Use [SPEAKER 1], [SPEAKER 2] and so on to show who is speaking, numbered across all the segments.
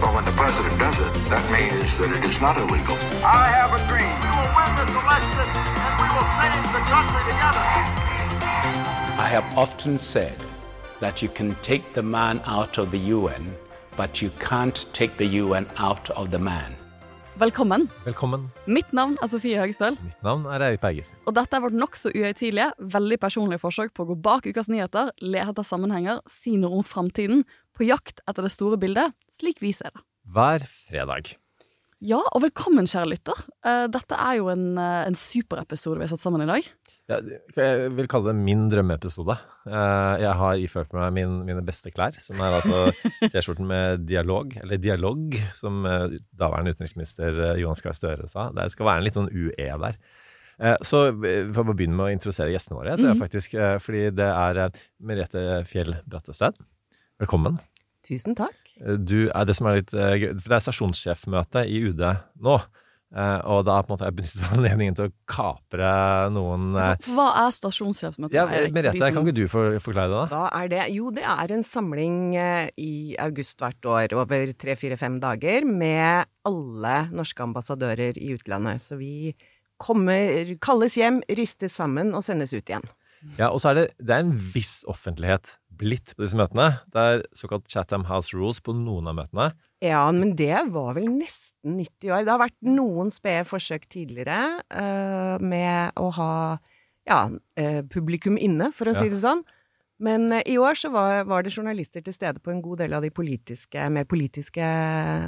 [SPEAKER 1] Well, when the president does it, that means that it is not illegal.
[SPEAKER 2] I have a dream. We will win this election and we will change the country together.
[SPEAKER 3] I have often said that you can take the man out of the UN, but you can't take the UN out of the man.
[SPEAKER 4] Velkommen.
[SPEAKER 5] Velkommen.
[SPEAKER 4] Mitt navn er Sofie Høgestøl,
[SPEAKER 5] Mitt navn er Eirik Bergesen.
[SPEAKER 4] og dette er vårt nokså uhøytidelige, veldig personlige forsøk på å gå bak ukas nyheter, lete etter sammenhenger, si noe om framtiden, på jakt etter det store bildet, slik vi ser det.
[SPEAKER 5] Hver fredag.
[SPEAKER 4] Ja, og velkommen, kjære lytter. Eh, Dette er jo en, eh, en superepisode vi har satt sammen i dag.
[SPEAKER 5] Ja, jeg vil kalle det min drømmeepisode. Eh, Jeg har iført meg min, mine beste klær, som er altså T-skjorten med dialog, eller dialog, som daværende utenriksminister Johan Gahr Støre sa. Det skal være en litt sånn UE der. Eh, Så vi får bare begynne med å introdusere gjestene våre, det er faktisk. eh, Fordi det er Merete Fjell Brattested. Velkommen.
[SPEAKER 6] Tusen takk.
[SPEAKER 5] Eh, Du er det som er litt eh, gøy, for det er stasjonssjefmøte i UD nå. eh, Og da på en måte jeg benyttet anledningen til å kapre noen
[SPEAKER 4] hva er stasjonssjefsmøtet?
[SPEAKER 5] Ja, Merete,
[SPEAKER 4] som-
[SPEAKER 5] kan ikke du for, forklare det, da?
[SPEAKER 6] Hva er det? Jo, det er en samling i august hvert år over tre, fire, fem dager med alle norske ambassadører i utlandet. Så vi kommer, kalles hjem, ristes sammen og sendes ut igjen.
[SPEAKER 5] Ja, og så er det, det er en viss offentlighet blitt på disse møtene. Det er såkalt Chatham House Rules på noen av møtene.
[SPEAKER 6] Ja, men det var vel nesten nytt i år. Det har vært noen spede forsøk tidligere uh, med å ha ja, uh, publikum inne, for å si det sånn. Men uh, i år så var, var det journalister til stede på en god del av de politiske, mer politiske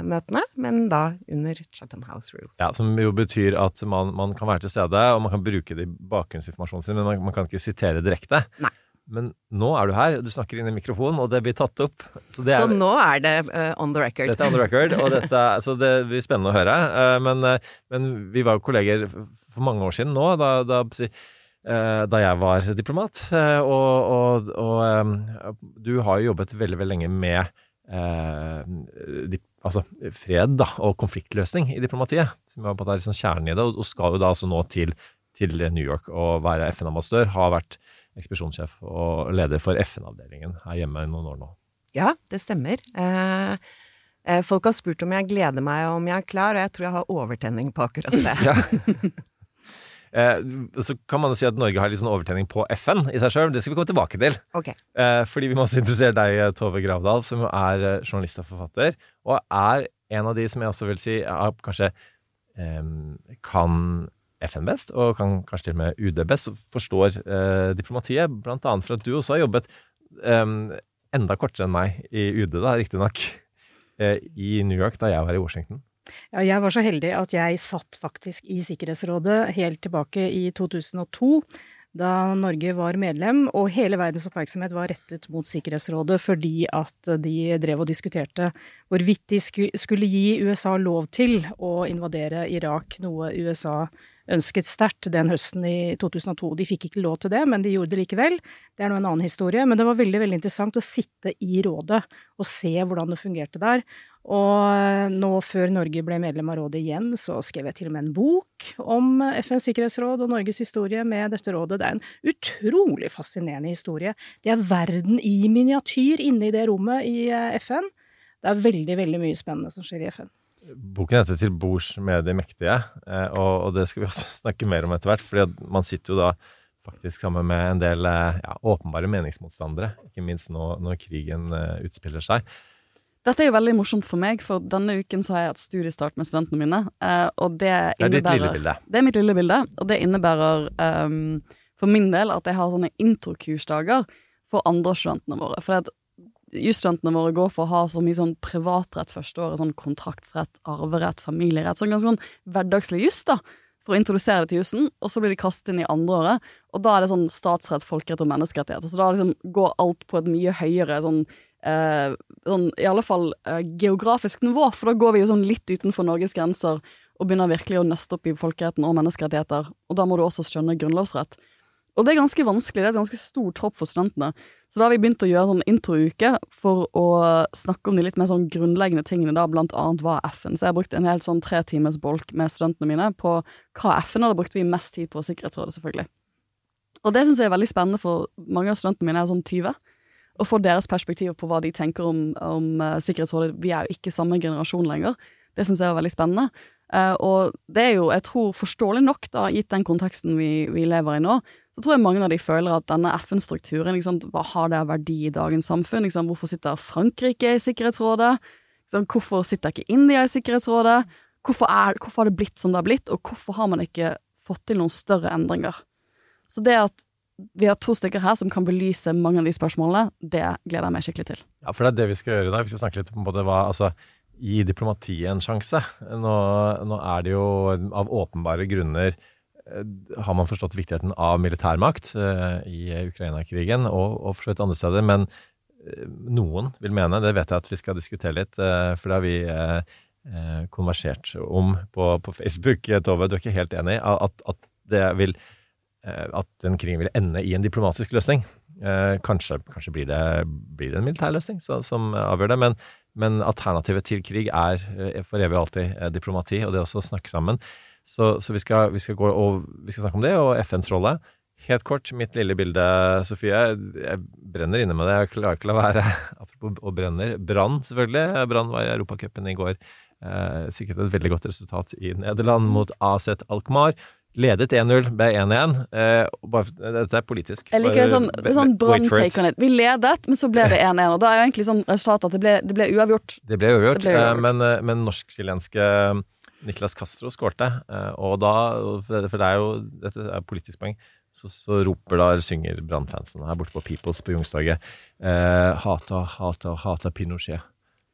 [SPEAKER 6] møtene, men da under Chatham House Rules.
[SPEAKER 5] Ja, Som jo betyr at man, man kan være til stede, og man kan bruke det i bakgrunnsinformasjonen sin, men man, man kan ikke sitere direkte.
[SPEAKER 6] Nei.
[SPEAKER 5] Men nå er du her, du snakker inn i mikrofonen, og det blir tatt opp. Så det
[SPEAKER 6] Så
[SPEAKER 5] er,
[SPEAKER 6] nå er det uh, on the record.
[SPEAKER 5] Dette er on the record, og dette, er- så det blir spennende å høre. Uh, Men, uh, men vi var jo kolleger for mange år siden nå, da, da, da jeg var diplomat. Og, og, og du har jo jobbet veldig, veldig lenge med dip, altså fred da, og konfliktløsning i diplomatiet, som er på en er liksom kjernen i det, og og skal jo da altså nå til, til New York og være FN-ambassadør. Har vært ekspedisjonssjef og leder for FN-avdelingen her hjemme i noen år nå.
[SPEAKER 6] Ja, det stemmer. Eh, eh, folk har spurt om jeg gleder meg og om jeg er klar, og jeg tror jeg har overtenning på akkurat det.
[SPEAKER 5] Ja. Eh, så kan man jo si at Norge har litt sånn overtenning på FN i seg sjøl. Det skal vi komme tilbake til.
[SPEAKER 6] Ok.
[SPEAKER 5] Eh, fordi vi må også interessere deg, Tove Gravdal, som er journalist og forfatter. Og er en av de som jeg også vil si er, kanskje kan FN best, og kan kanskje til og med UD best, forstår eh, diplomatiet. Blant annet for at du også har jobbet eh, enda kortere enn meg i UD, da, riktignok, eh, i New York da jeg var i Washington.
[SPEAKER 7] Ja, jeg var så heldig at jeg satt faktisk i Sikkerhetsrådet helt tilbake i 2002, da Norge var medlem, og hele verdens oppmerksomhet var rettet mot Sikkerhetsrådet fordi at de drev og diskuterte hvorvidt de skulle gi USA lov til å invadere Irak, noe USA ønsket sterkt den høsten i 2002. De fikk ikke lov til det, men de gjorde det likevel. Det er nå en annen historie, men det var veldig veldig interessant å sitte i rådet og se hvordan det fungerte der. Og nå før Norge ble medlem av rådet igjen, så skrev jeg til og med en bok om FNs sikkerhetsråd og Norges historie med dette rådet. Det er en utrolig fascinerende historie. Det er verden i miniatyr inne i det rommet i eh, FN. Det er veldig, veldig mye spennende som skjer i FN.
[SPEAKER 5] Boken heter 'Til bords med de mektige', eh, og, og det skal vi også snakke mer om etter hvert. fordi man sitter jo da faktisk sammen med en del eh, ja, åpenbare meningsmotstandere, ikke minst nå når krigen eh, utspiller seg.
[SPEAKER 4] Dette er jo veldig morsomt for meg, for denne uken så har jeg hatt studiestart med studentene mine. og det
[SPEAKER 5] Det er ditt lille bilde.
[SPEAKER 4] Det er mitt lille bilde, og det innebærer um, for min del at jeg har sånne introkursdager for andre av studentene våre. For jusstudentene våre går for å ha så mye sånn privatrett første året, sånn kontraktsrett, arverett, familierett, sånn ganske sånn hverdagslig juss, da. For å introdusere det til jussen, og så blir de kastet inn i andre året. Og da er det sånn statsrett, folkerett og menneskerettigheter. Så da liksom går alt på et mye høyere sånn eh, sånn, i alle fall eh, geografisk nivå, for da går vi jo sånn litt utenfor Norges grenser og begynner virkelig å nøste opp i folkeretten og menneskerettigheter, og da må du også skjønne grunnlovsrett. Og det er ganske vanskelig, det er et ganske stort hopp for studentene. Så da har vi begynt å gjøre sånn introuke for å snakke om de litt mer sånn grunnleggende tingene, da, blant annet hva er FN. Så jeg har brukt en helt sånn tre times bolk med studentene mine på hva FN, og da brukte vi mest tid på Sikkerhetsrådet, selvfølgelig. Og det syns jeg er veldig spennende, for mange av studentene mine er sånn 20. Å få deres perspektiver på hva de tenker om, om uh, Sikkerhetsrådet. Vi er jo ikke samme generasjon lenger. Det syns jeg er veldig spennende. Uh, og det er jo, jeg tror, forståelig nok, da, gitt den konteksten vi, vi lever i nå, så tror jeg mange av de føler at denne FN-strukturen, hva har det av verdi i dagens samfunn? Liksom, hvorfor sitter Frankrike i Sikkerhetsrådet? Liksom, hvorfor sitter ikke India i Sikkerhetsrådet? Hvorfor, er, hvorfor har det blitt som det har blitt, og hvorfor har man ikke fått til noen større endringer? Så det at vi har to stykker her som kan belyse mange av de spørsmålene, det gleder jeg meg skikkelig til.
[SPEAKER 5] Ja, for det er det vi skal gjøre i dag. Vi skal snakke litt om både hva Altså, gi diplomatiet en sjanse. Nå, nå er det jo av åpenbare grunner eh, har man forstått viktigheten av militærmakt eh, i Ukraina-krigen, og, og for så vidt andre steder. Men eh, noen vil mene, det vet jeg at vi skal diskutere litt, for det har vi konversert om på, på Facebook, Tove, du er ikke helt enig, at, at vil at den krigen vil ende i en diplomatisk løsning. Kanskje, kanskje blir, det, blir, det, en militær løsning som avgjør det, men, men, alternativet til krig er eh, for evig og alltid diplomati, og det også å snakke sammen. Så, så vi, skal, vi, skal, gå og, vi skal snakke om det, og FNs rolle. Helt kort, mitt lille bilde, Sofie. Jeg brenner inne med det. Jeg klarer ikke å la være. Apropos og brenner. Brann, selvfølgelig. Brann var i Europacupen i går. Eh, sikkert et veldig godt resultat i Nederland mot AZ Alkmaar. Ledet 1-0, ble 1-1. Eh, dette er politisk.
[SPEAKER 4] Jeg liker det sånn, det sånn brann-take on it. Vi ledet, men så ble det 1-1. Og da er jo egentlig sånn resultatet at det ble, det ble uavgjort.
[SPEAKER 5] Det ble uavgjort, det ble uavgjort. Eh, men, eh, men norsk-chilenske Niklas Castro skårte. Og da, for det er jo dette er politisk poeng, så, så roper da, synger Brann-fansen her borte på Peoples på Youngstorget eh, Hata, hata, hata Pinochet.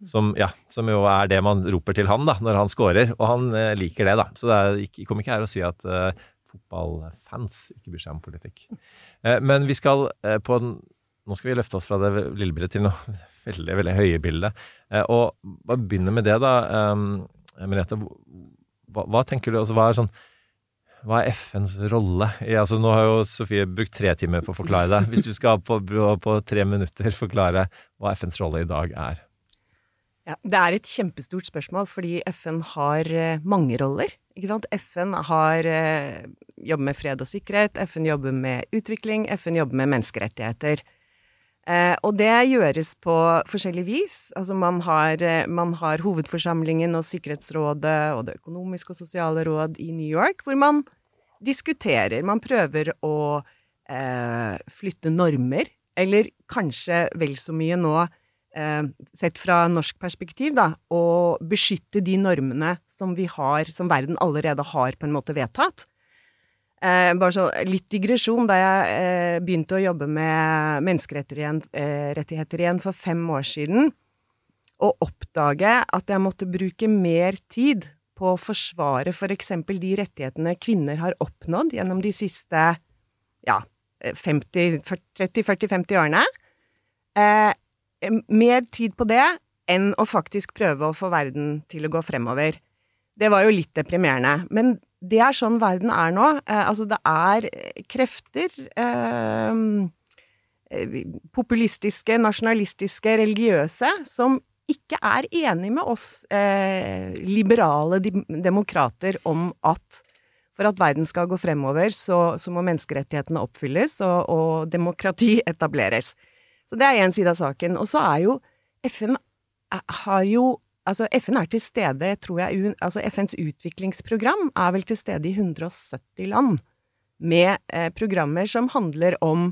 [SPEAKER 5] Som, ja, som, jo er det man roper til han da, når han scorer, og han eh, liker det, da. Så det er, jeg kommer ikke her og si at eh, fotballfans ikke bryr seg om politikk. Eh, men vi skal eh, på en Nå skal vi løfte oss fra det lille bildet til noe veldig, veldig høye bildet. Eh, og bare begynne med det, da. Eh, Merete, hva, hva, tenker du altså, hva er sånn hva er FNs rolle? Ja, altså, nå har jo Sofie brukt tre timer på å forklare det. Hvis du skal på, på tre minutter forklare hva FNs rolle i dag er.
[SPEAKER 6] Ja, det er et kjempestort spørsmål, fordi FN har eh, mange roller. FN har, eh, jobber med fred og sikkerhet, FN jobber med utvikling, FN jobber med menneskerettigheter. Eh, og det gjøres på forskjellig vis. Altså man har, eh, man har hovedforsamlingen og Sikkerhetsrådet og Det økonomiske og sosiale råd i New York, hvor man diskuterer. Man prøver å eh, flytte normer, eller kanskje vel så mye nå sett fra norsk perspektiv, da, å beskytte de normene som vi har, som verden allerede har på en måte vedtatt. Eh, bare så litt digresjon. Da jeg eh, begynte å jobbe med menneskerettigheter igjen, igjen for fem år siden, og oppdage at jeg måtte bruke mer tid på å forsvare f.eks. For de rettighetene kvinner har oppnådd gjennom de siste ja, 30-40-50 årene, eh, mer tid på det enn å faktisk prøve å få verden til å gå fremover. Det var jo litt deprimerende. Men det er sånn verden er nå. Eh, altså, det er krefter eh, Populistiske, nasjonalistiske, religiøse som ikke er enig med oss eh, liberale demokrater om at for at verden skal gå fremover, så, så må menneskerettighetene oppfylles og, og demokrati etableres. Så det er én side av saken. Og så er jo FN har jo Altså, FN er til stede, tror jeg Altså, FNs utviklingsprogram er vel til stede i 170 land. Med eh, programmer som handler om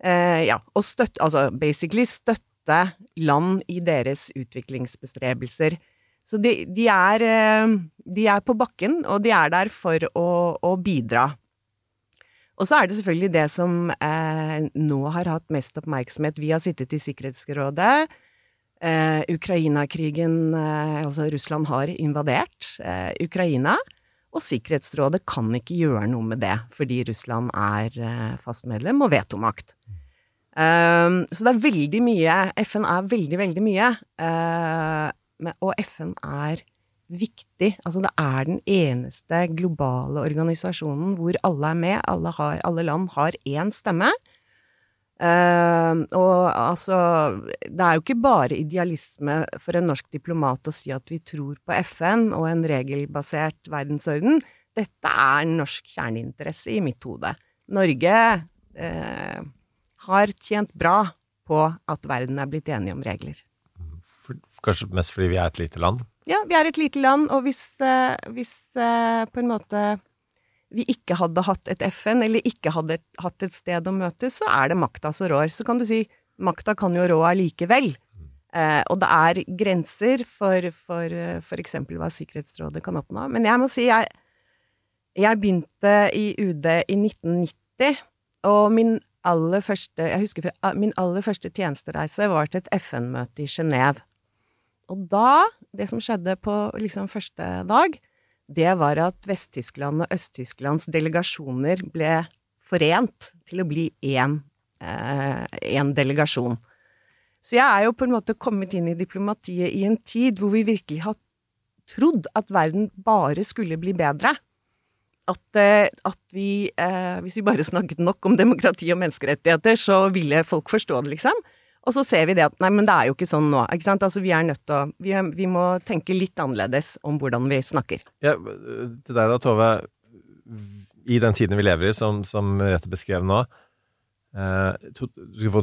[SPEAKER 6] eh, ja, å støtte Altså basically støtte land i deres utviklingsbestrebelser. Så de, de, er, eh, de er på bakken, og de er der for å, å bidra. Og så er det selvfølgelig det som eh, nå har hatt mest oppmerksomhet. Vi har sittet i Sikkerhetsrådet. Eh, Ukraina-krigen eh, Altså, Russland har invadert eh, Ukraina. Og Sikkerhetsrådet kan ikke gjøre noe med det, fordi Russland er eh, fast medlem og vetomakt. Um, så det er veldig mye FN er veldig, veldig mye. Og FN er viktig. Altså, det er den eneste globale organisasjonen hvor alle er med. Alle, har, alle land har én stemme. Uh, og altså Det er jo ikke bare idealisme for en norsk diplomat å si at vi tror på FN og en regelbasert verdensorden. Dette er norsk kjerneinteresse i mitt hode. Norge uh, har tjent bra på at verden er blitt enige om regler.
[SPEAKER 5] For, kanskje mest fordi vi er et lite land?
[SPEAKER 6] Ja, vi er et lite land, og hvis, uh, hvis på en måte vi ikke hadde hatt et FN, eller ikke hadde hatt et sted å møtes, så er det makta som rår. Så kan du si makta kan jo rå allikevel. Eh, og det er grenser for, eksempel hva Sikkerhetsrådet kan oppnå. Men jeg må si, jeg, jeg begynte i UD i 1990, og min aller første Jeg husker min aller første tjenestereise var til et FN-møte i Genéve. Og da, det som skjedde på liksom første dag, det var at Vest-Tyskland og Øst-Tysklands delegasjoner ble forent til å bli én eh, delegasjon. Så jeg er jo på en måte kommet inn i diplomatiet i en tid hvor vi virkelig har trodd at verden bare skulle bli bedre. At, eh, at vi eh, Hvis vi bare snakket nok om demokrati og menneskerettigheter, så ville folk forstå det, liksom. Og så ser vi det at nei, men det er jo ikke sånn nå. ikke sant? Altså vi er nødt til å vi, vi, må tenke litt annerledes om hvordan vi snakker.
[SPEAKER 5] Ja, Til deg da, Tove. I den tiden vi lever i, som, som Rette beskrev nå eh, to, Du skal få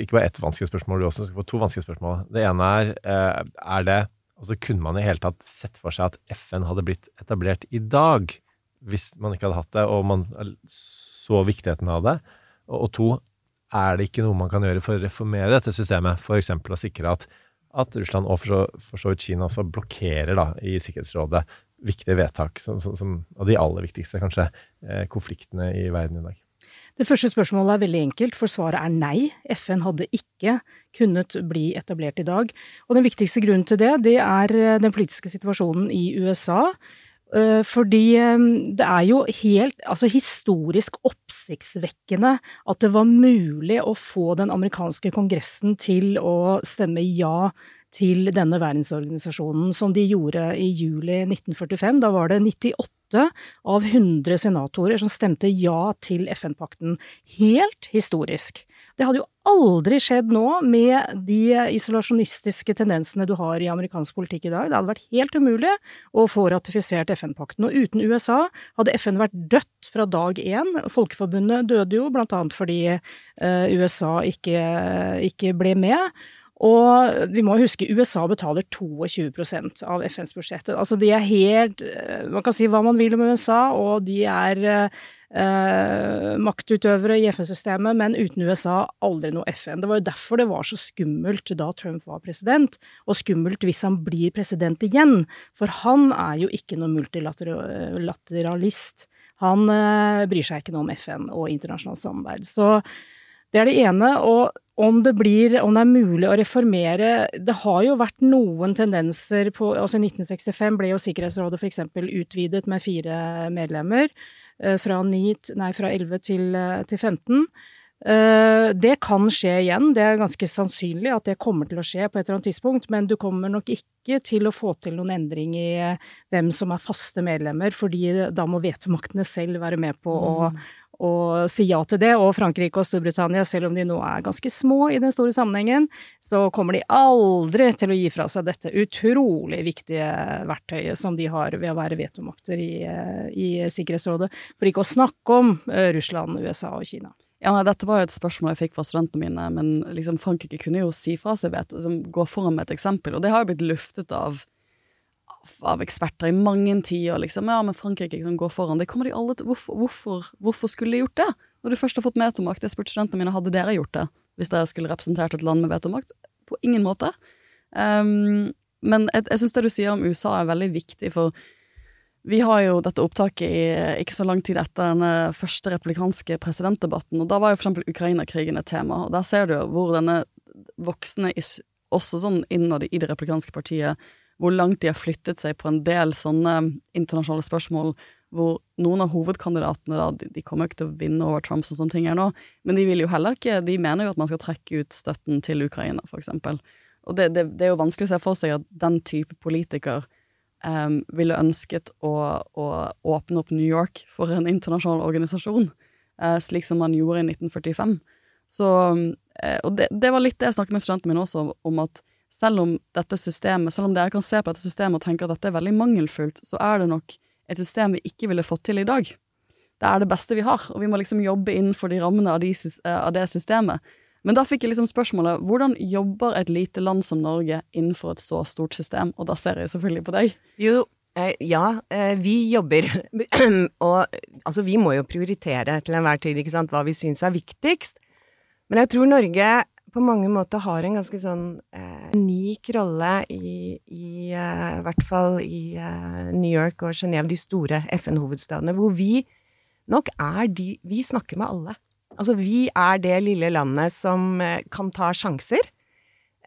[SPEAKER 5] ikke bare ett vanskelig spørsmål, du også. Du skal få to vanskelige spørsmål. Det ene er eh, er det Altså, kunne man i hele tatt sett for seg at FN hadde blitt etablert i dag, hvis man ikke hadde hatt det, og man så viktigheten av det? Og, og to, er det ikke noe man kan gjøre for å reformere dette systemet? F.eks. å sikre at, at, Russland og for så vidt Kina også blokkerer da, i Sikkerhetsrådet viktige vedtak, som, som, som, av de aller viktigste kanskje, eh, konfliktene i verden i dag.
[SPEAKER 7] Det første spørsmålet er veldig enkelt, for svaret er nei. FN hadde ikke kunnet bli etablert i dag. Og den viktigste grunnen til det, det er eh, den politiske situasjonen i USA. Eh, fordi eh, det er jo helt altså historisk oppsiktsvekkende at det var mulig å få den amerikanske kongressen til å stemme ja til denne verdensorganisasjonen, som de gjorde i juli 1945. Da var det 98 av 100 senatorer som stemte ja til FN-pakten. Helt historisk. Det hadde jo aldri skjedd nå med de isolasjonistiske tendensene du har i amerikansk politikk i dag. Det hadde vært helt umulig å få ratifisert FN-pakten. Og uten USA hadde FN vært dødt fra dag én. Folkeforbundet døde jo annet fordi uh, USA ikke, ikke ble med. Og vi må huske USA betaler 22% av FNs budsjett. Altså de er helt eh, Man kan si hva man vil om USA, og de er eh, maktutøvere i FN-systemet, men uten USA aldri noe FN. Det var jo derfor det var så skummelt da Trump var president, og skummelt hvis han blir president igjen. For han er jo ikke noen multilateralist. Han eh, bryr seg ikke noe om FN og internasjonalt samarbeid. Så det er det ene. Og om det, blir, om det er mulig å reformere Det har jo vært noen tendenser på altså I 1965 ble jo Sikkerhetsrådet f.eks. utvidet med fire medlemmer. Eh, fra, 9, nei, fra 11 til, eh, til 15. Eh, det kan skje igjen, det er ganske sannsynlig at det kommer til å skje på et eller annet tidspunkt, men du kommer nok ikke til å få til noen endring i hvem som er faste medlemmer, fordi da må vetemaktene selv være med på å mm og si ja til det. Og Frankrike og Storbritannia, selv om de nå er ganske små i den store sammenhengen, så kommer de aldri til å gi fra seg dette utrolig viktige verktøyet som de har ved å være vetomakter i, i Sikkerhetsrådet. For ikke å snakke om eh, Russland, USA og Kina.
[SPEAKER 4] Ja, Dette var jo et spørsmål jeg fikk fra studentene mine, men liksom Frankrike kunne jo si fra seg veto, liksom, gå foran med et eksempel, og det har jo blitt luftet av av eksperter i mange tider. Liksom. Ja, men Frankrike liksom, går foran. Det kommer de alle til. Hvorfor, hvorfor, hvorfor, skulle de gjort det? Når du først har fått vetomakt. Jeg spurte studentene mine hadde dere gjort det hvis dere skulle representert et land med vetomakt. På ingen måte. Um, men jeg, jeg syns det du sier om USA er veldig viktig, for vi har jo dette opptaket i ikke så lang tid etter denne første republikanske presidentdebatten, og da var jo for eksempel Ukraina-krigen et tema, og der ser du jo hvor denne voksne, også sånn innad i det republikanske partiet, hvor langt de har flyttet seg på en del sånne internasjonale spørsmål, hvor noen av hovedkandidatene da, de, de kommer ikke til å vinne over Trump og sånne ting her nå, men de vil jo heller ikke De mener jo at man skal trekke ut støtten til Ukraina, for eksempel. Og det, det, det er jo vanskelig å se for seg at den type politiker um, ville ønsket å, å, åpne opp New York for en internasjonal organisasjon, uh, slik som man gjorde i 1945. Så, uh, og det, det, var litt det jeg snakket med studentene mine også om, at selv om dette systemet, selv om dere kan se på dette systemet og tenke at dette er veldig mangelfullt, så er det nok et system vi ikke ville fått til i dag. Det er det beste vi har, og vi må liksom jobbe innenfor de rammene av, de, av det systemet. Men da fikk jeg liksom spørsmålet hvordan jobber et lite land som Norge innenfor et så stort system, og da ser jeg selvfølgelig på deg.
[SPEAKER 6] Jo, eh, ja, eh, vi jobber, og altså vi må jo prioritere til enhver tid, ikke sant, hva vi syns er viktigst. Men jeg tror Norge på mange måter har en ganske sånn eh, unik rolle i, i eh, hvert fall i eh, New York og Genéve, de store FN-hovedstadene, hvor vi nok er de Vi snakker med alle. Altså, vi er det lille landet som eh, kan ta sjanser.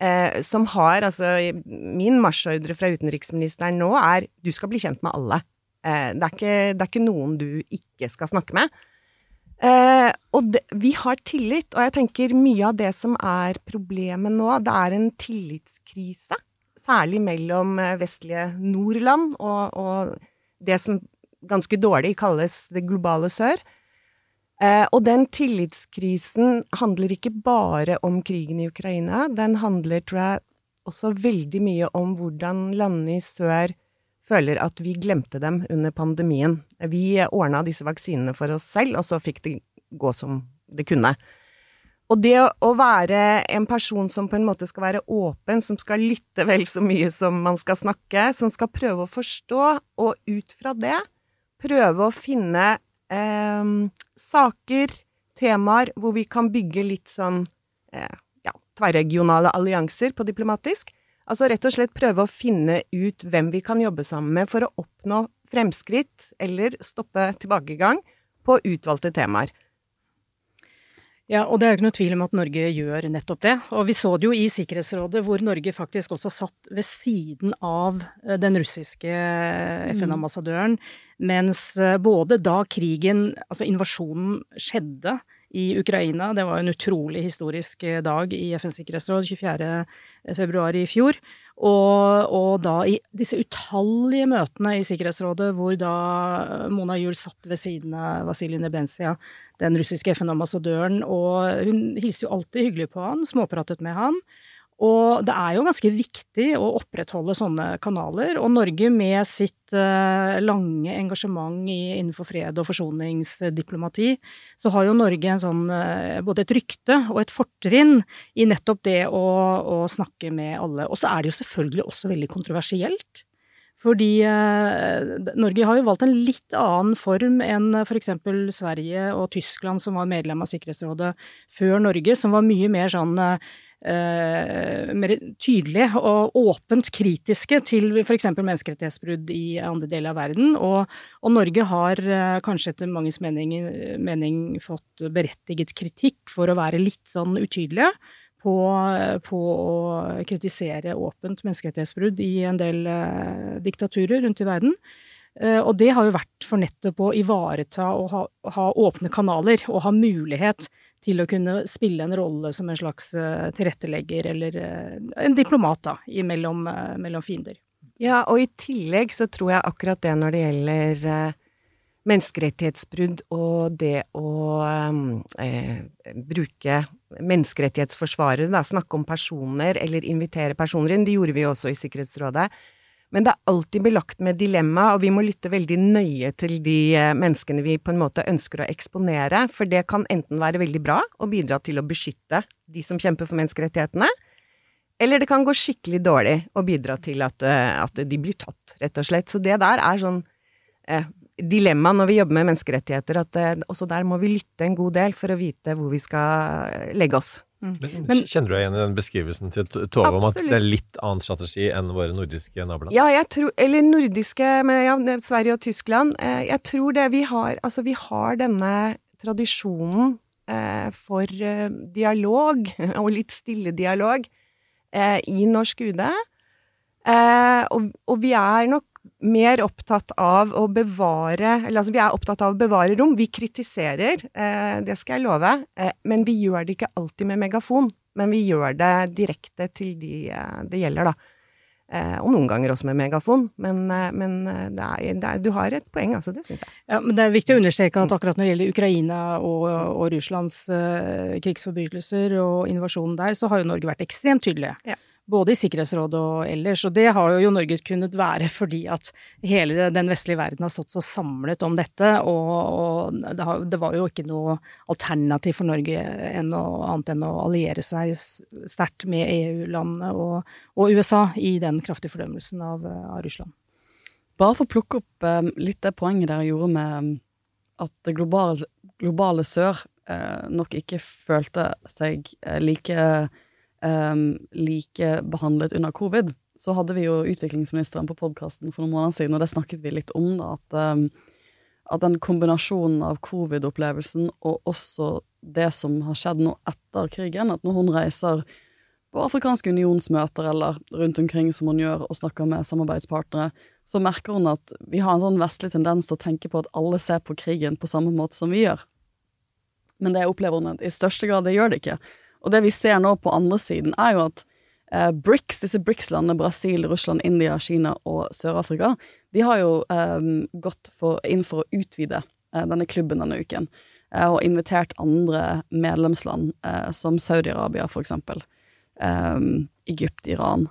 [SPEAKER 6] Eh, som har altså Min marsjordre fra utenriksministeren nå er du skal bli kjent med alle. Eh, det, er ikke, det, er ikke, noen du ikke skal snakke med. Eh, og det, vi har tillit, og jeg tenker mye av det som er problemet nå, det er en tillitskrise. Særlig mellom eh, vestlige nordland og, og det som ganske dårlig kalles det globale sør. Eh, og den tillitskrisen handler ikke bare om krigen i Ukraina. Den handler, tror jeg, også veldig mye om hvordan landene i sør føler at vi glemte dem under pandemien. Vi ordna disse vaksinene for oss selv, og så fikk det gå som det kunne. Og det å være en person som på en måte skal være åpen, som skal lytte vel så mye som man skal snakke, som skal prøve å forstå, og ut fra det prøve å finne eh, saker, temaer, hvor vi kan bygge litt sånn eh, ja, tverregionale allianser på diplomatisk. Altså rett og slett prøve å finne ut hvem vi kan jobbe sammen med for å oppnå fremskritt eller stoppe tilbakegang på utvalgte temaer.
[SPEAKER 7] Ja, og det er jo ikke noe tvil om at Norge gjør nettopp det. Og vi så det jo i Sikkerhetsrådet, hvor Norge faktisk også satt ved siden av eh, den russiske eh, FN-ambassadøren, mens eh, både da krigen, altså invasjonen, skjedde i Ukraina, det var en utrolig historisk dag i FNs sikkerhetsråd 24.2 i fjor, og, og, da i disse utallige møtene i Sikkerhetsrådet hvor da Mona Juel satt ved siden av Vasilij Nebensia, den russiske FN-ambassadøren, og hun hilste jo alltid hyggelig på han, småpratet med han. Og det er jo ganske viktig å opprettholde sånne kanaler, og Norge med sitt uh, lange engasjement innenfor fred og forsoningsdiplomati, så har jo Norge sånn, uh, både et rykte og et fortrinn i nettopp det å, å snakke med alle. Og så er det jo selvfølgelig også veldig kontroversielt. Fordi eh, Norge har jo valgt en litt annen form enn f.eks. Sverige og Tyskland, som var medlem av Sikkerhetsrådet før Norge, som var mye mer sånn eh, mer tydelige og åpent kritiske til f.eks. menneskerettighetsbrudd i andre deler av verden. Og, og Norge har eh, kanskje etter manges mening, mening, fått berettiget kritikk for å være litt sånn utydelige. På, på, å kritisere åpent menneskerettighetsbrudd i en del eh, diktaturer rundt i verden. Eh, og det har jo vært for nettopp å ivareta og ha, ha, åpne kanaler og ha mulighet til å kunne spille en rolle som en slags uh, tilrettelegger eller uh, en diplomat, da, mellom, uh, mellom, fiender.
[SPEAKER 6] Ja, og i tillegg så tror jeg akkurat det når det gjelder menneskerettighetsbrudd og det å eh, bruke menneskerettighetsforsvarere, snakke om personer eller invitere personer inn, det gjorde vi også i Sikkerhetsrådet, men det er alltid belagt med dilemma, og vi må lytte veldig nøye til de eh, menneskene vi på en måte ønsker å eksponere, for det kan enten være veldig bra og bidra til å beskytte de som kjemper for menneskerettighetene, eller det kan gå skikkelig dårlig og bidra til at, eh, at de blir tatt, rett og slett. Så det der er sånn eh, dilemma når vi jobber med menneskerettigheter, at eh, også der må vi lytte en god del for å vite hvor vi skal legge oss.
[SPEAKER 5] Mm. Men, kjenner du deg igjen i den beskrivelsen til Tove om at det er litt annen strategi enn våre nordiske naboland?
[SPEAKER 6] Ja, jeg tror Eller nordiske, med ja, Sverige og Tyskland. Eh, jeg tror det vi har Altså, vi har denne tradisjonen eh, for eh, dialog, og litt stille dialog, eh, i norsk UD. Eh, og, og, vi er nok mer opptatt av å bevare Eller altså, vi er opptatt av å bevare rom. Vi kritiserer, eh, det skal jeg love, eh, men vi gjør det ikke alltid med megafon. Men vi gjør det direkte til de eh, det gjelder, da. Eh, og noen ganger også med megafon. Men, eh, men eh, det er, det er, du har et poeng, altså. Det syns jeg.
[SPEAKER 7] Ja, men det er viktig å understreke at akkurat når det gjelder Ukraina og, og Russlands krigsforbrytelser og invasjonen der, så har jo Norge vært ekstremt tydelige.
[SPEAKER 6] Ja.
[SPEAKER 7] Både i Sikkerhetsrådet og ellers. Og det har jo Norge kunnet være fordi at hele den vestlige verden har stått så samlet om dette. Og, og det, var jo ikke noe alternativ for Norge enn å, annet enn å alliere seg sterkt med EU-landene og, og, USA i den kraftige fordømmelsen av, av Russland.
[SPEAKER 4] Bare for å plukke opp eh, litt det poenget dere gjorde med at det globale, globale sør eh, nok ikke følte seg eh, like um, likebehandlet under covid, så hadde vi jo utviklingsministeren på podkasten for noen måneder siden, og det snakket vi litt om, da, at, um, at den kombinasjonen av covid-opplevelsen og også det som har skjedd nå etter krigen, at når hun reiser på afrikanske unionsmøter eller rundt omkring som hun gjør, og snakker med samarbeidspartnere, så merker hun at vi har en sånn vestlig tendens til å tenke på at alle ser på krigen på samme måte som vi gjør. Men det opplever hun at i største grad det gjør det ikke. Og det vi ser nå på andre siden, er jo at eh, BRICS, disse BRICS-landene, Brasil, Russland, India, Kina og Sør-Afrika, de har jo eh, gått for, inn for å utvide eh, denne klubben denne uken. Eh, og invitert andre medlemsland, eh, som Saudi-Arabia, for eksempel. Eh, Egypt, Iran.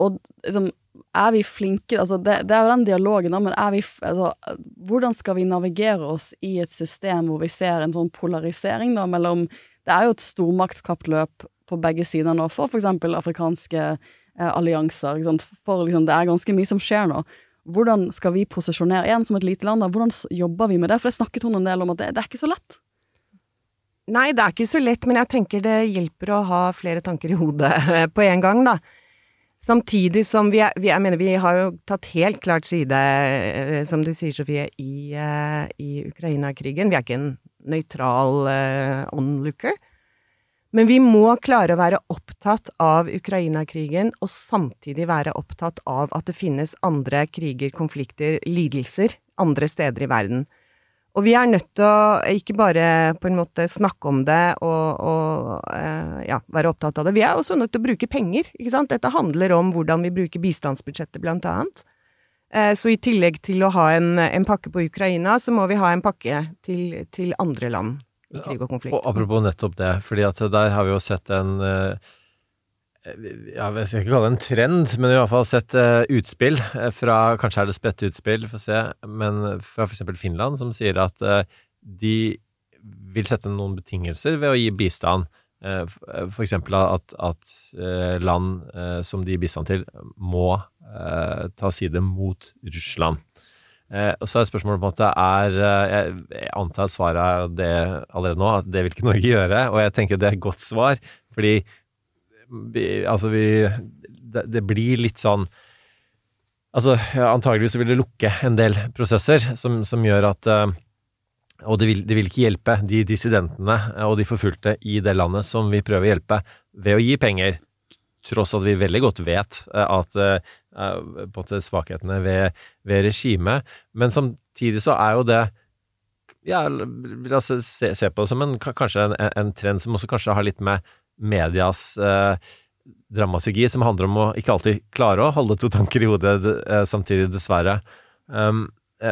[SPEAKER 4] og liksom er vi flinke altså det, det, er jo den dialogen, da, men er vi altså, Hvordan skal vi navigere oss i et system hvor vi ser en sånn polarisering da mellom det er jo et stormaktskappløp på begge sider nå, for f.eks. afrikanske eh, allianser. For liksom, det er ganske mye som skjer nå. Hvordan skal vi posisjonere igjen som et lite land? Da? Hvordan jobber vi med det? For det snakket hun en del om at det, det er ikke så lett.
[SPEAKER 6] Nei, det er ikke så lett, men jeg tenker det hjelper å ha flere tanker i hodet på en gang, da. Samtidig som vi, er, vi Jeg mener, vi har jo tatt helt klart side, eh, som du sier, Sofie, i, i Ukraina-krigen. Vi er ikke en nøytral uh, onlooker. Men vi må klare å være opptatt av Ukraina-krigen, og samtidig være opptatt av at det finnes andre kriger, konflikter, lidelser andre steder i verden. Og vi er nødt til å ikke bare på en måte snakke om det og, og uh, ja, være opptatt av det, vi er også nødt til å bruke penger, ikke sant. Dette handler om hvordan vi bruker bistandsbudsjettet, blant annet. Eh, så i tillegg til å ha en, en, pakke på Ukraina, så må vi ha en pakke til, til andre land i krig og konflikt.
[SPEAKER 5] Og apropos nettopp det, fordi at der har vi jo sett en eh, ja, Jeg skal ikke kalle det en trend, men i hvert fall sett uh, utspill fra Kanskje er det spredte utspill, får se, men fra f.eks. Finland, som sier at de vil sette noen betingelser ved å gi bistand. F.eks. at, at land som de gir bistand til, må eh, ta side mot Russland. Eh, og så er spørsmålet på en måte er eh, jeg, antar at svaret er det allerede nå, at det vil ikke Norge gjøre. Og jeg tenker det er et godt svar, fordi vi, altså vi det, det, blir litt sånn Altså, antageligvis vil det lukke en del prosesser som, som gjør at og det vil, det vil, ikke hjelpe de dissidentene og de forfulgte i det landet som vi prøver å hjelpe, ved å gi penger tross at vi veldig godt vet eh, at på en måte svakhetene ved, ved regimet. Men samtidig så er jo det ja, la oss se, se, på det som en, kanskje en, en, trend som også kanskje har litt med medias eh, dramaturgi, som handler om å ikke alltid klare å holde to tanker i hodet eh, samtidig, dessverre. Um,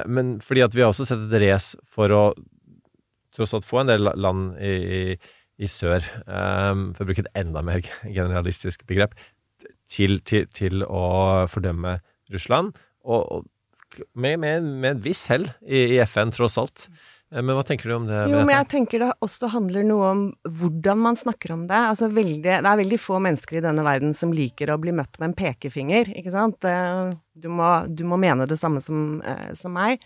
[SPEAKER 5] men fordi at vi har også sett et race for å tross alt få en del land i, i i sør, um, for å bruke et enda mer generalistisk begrep, til, til, til å fordømme Russland. Og, og med, med, med, en viss hell i, i, FN, tross alt. Eh, men hva tenker du om det?
[SPEAKER 6] Jo, men jeg tenker det også handler noe om hvordan man snakker om det. Altså veldig, det er veldig få mennesker i denne verden som liker å bli møtt med en pekefinger, ikke sant. Du må, du må mene det samme som, eh, som meg.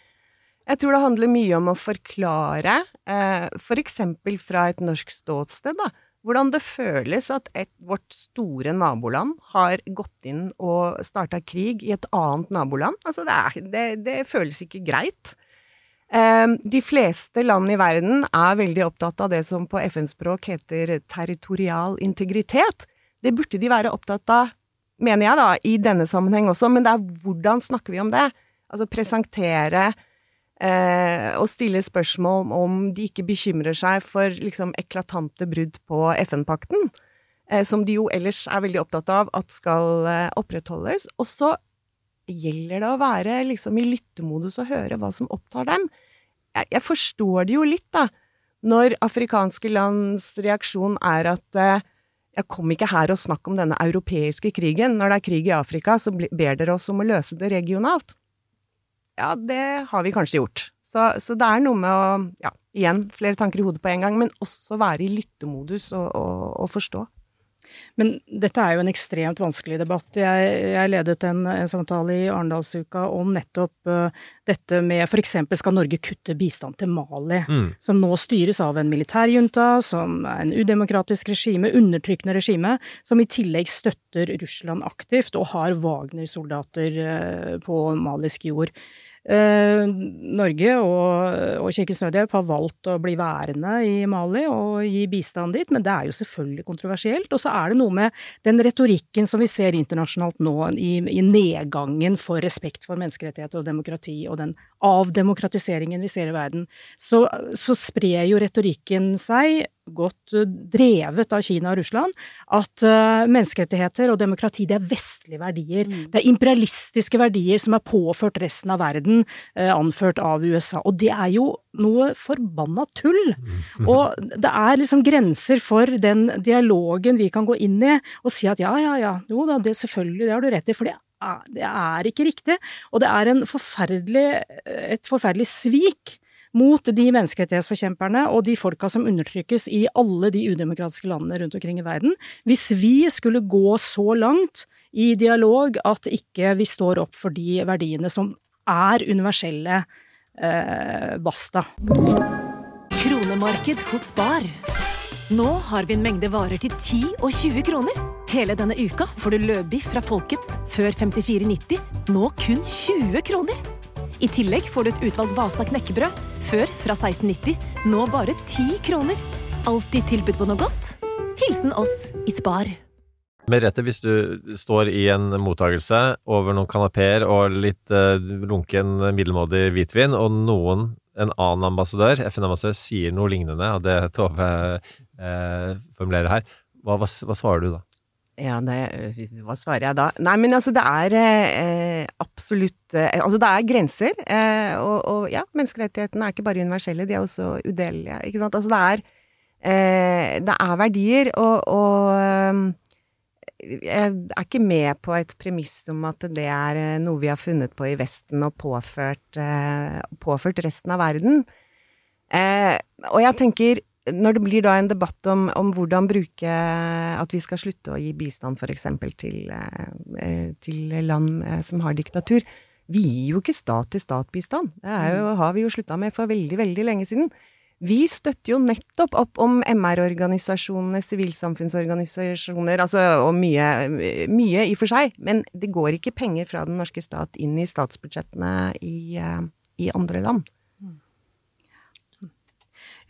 [SPEAKER 6] Jeg tror det handler mye om å forklare, eh, f.eks. For fra et norsk ståsted, da, hvordan det føles at et, vårt store naboland har gått inn og starta krig i et annet naboland. Altså, det, er, det, det føles ikke greit. Eh, de fleste land i verden er veldig opptatt av det som på FN-språk heter territorial integritet. Det burde de være opptatt av mener jeg da, i denne sammenheng også, men det er hvordan snakker vi om det? Altså presentere eh, og stille spørsmål om de ikke bekymrer seg for liksom eklatante brudd på FN-pakten, eh, som de jo ellers er veldig opptatt av at skal eh, opprettholdes. Og så gjelder det å være liksom i lyttemodus og høre hva som opptar dem. Jeg, jeg forstår det jo litt, da, når afrikanske lands reaksjon er at eh, jeg kom ikke her og snakk om denne europeiske krigen. Når det er krig i Afrika, så ber dere oss om å løse det regionalt. Ja, det har vi kanskje gjort. Så, så det er noe med å, ja, igjen, flere tanker i hodet på en gang, men også være i lyttemodus og, og, og forstå.
[SPEAKER 7] Men dette er jo en ekstremt vanskelig debatt. Jeg, jeg ledet en, en, samtale i Arendalsuka om nettopp uh, dette med f.eks. skal Norge kutte bistand til Mali, mm. som nå styres av en militærjunta, som er en udemokratisk regime, undertrykkende regime, som i tillegg støtter Russland aktivt og har Wagner-soldater uh, på malisk jord. Eh, Norge og, og Kirkens Nødhjelp har valgt å bli værende i Mali og gi bistand dit, men det er jo selvfølgelig kontroversielt. Og så er det noe med den retorikken som vi ser internasjonalt nå, i, i nedgangen for respekt for menneskerettigheter og demokrati, og den avdemokratiseringen vi ser i verden. Så, så sprer jo retorikken seg godt eh, drevet av Kina og Russland, at uh, menneskerettigheter og demokrati det er vestlige verdier. Mm. Det er imperialistiske verdier som er påført resten av verden, uh, anført av USA. Og det er jo noe forbanna tull! Mm. Og det er liksom grenser for den dialogen vi kan gå inn i og si at ja, ja, ja, jo da, det selvfølgelig, det har du rett i. for det er, det er ikke riktig. Og det er forferdelig, et forferdelig svik mot de menneskerettighetsforkjemperne og de folka som undertrykkes i alle de udemokratiske landene rundt omkring i verden. Hvis vi skulle gå så langt i dialog at ikke vi står opp for de verdiene som er universelle, eh, basta.
[SPEAKER 8] Kronemarked hos Bar. Nå har vi en mengde varer til 10 og 20 kroner. Hele denne uka får du løbiff fra Folkets før 54,90, nå kun 20 kroner. I tillegg får du et utvalgt Vasa knekkebrød, før fra 1690, nå bare 10 kroner. Alltid tilbud på noe godt. Hilsen oss i Spar.
[SPEAKER 5] Merete, hvis du står i en mottagelse over noen kanapeer og litt uh, lunken, middelmådig hvitvin, og noen, en annen ambassadør, FN-ambassadør, sier noe lignende av det Tove uh, formulerer her, hva, hva, hva svarer du da?
[SPEAKER 6] Ja, det, hva svarer jeg da? Nei, men altså, det er eh, absolutt eh, Altså, det er grenser. Eh, og, og, ja, menneskerettighetene er ikke bare universelle, de er også udelelige. Ikke sant? Altså, det er, det er verdier, og, og jeg er ikke med på et premiss om at det er noe vi har funnet på i Vesten og påført, påført resten av verden. og jeg tenker når det blir da en debatt om, om, hvordan bruke At vi skal slutte å gi bistand f.eks. Til, eh, til land eh, som har diktatur. Vi gir jo ikke stat-til-stat-bistand. Det jo, mm. har vi jo slutta med for veldig, veldig lenge siden. Vi støtter jo nettopp opp om MR-organisasjonene, sivilsamfunnsorganisasjoner, altså og mye, mye i og for seg. Men det går ikke penger fra den norske stat inn i statsbudsjettene i, eh, i andre land.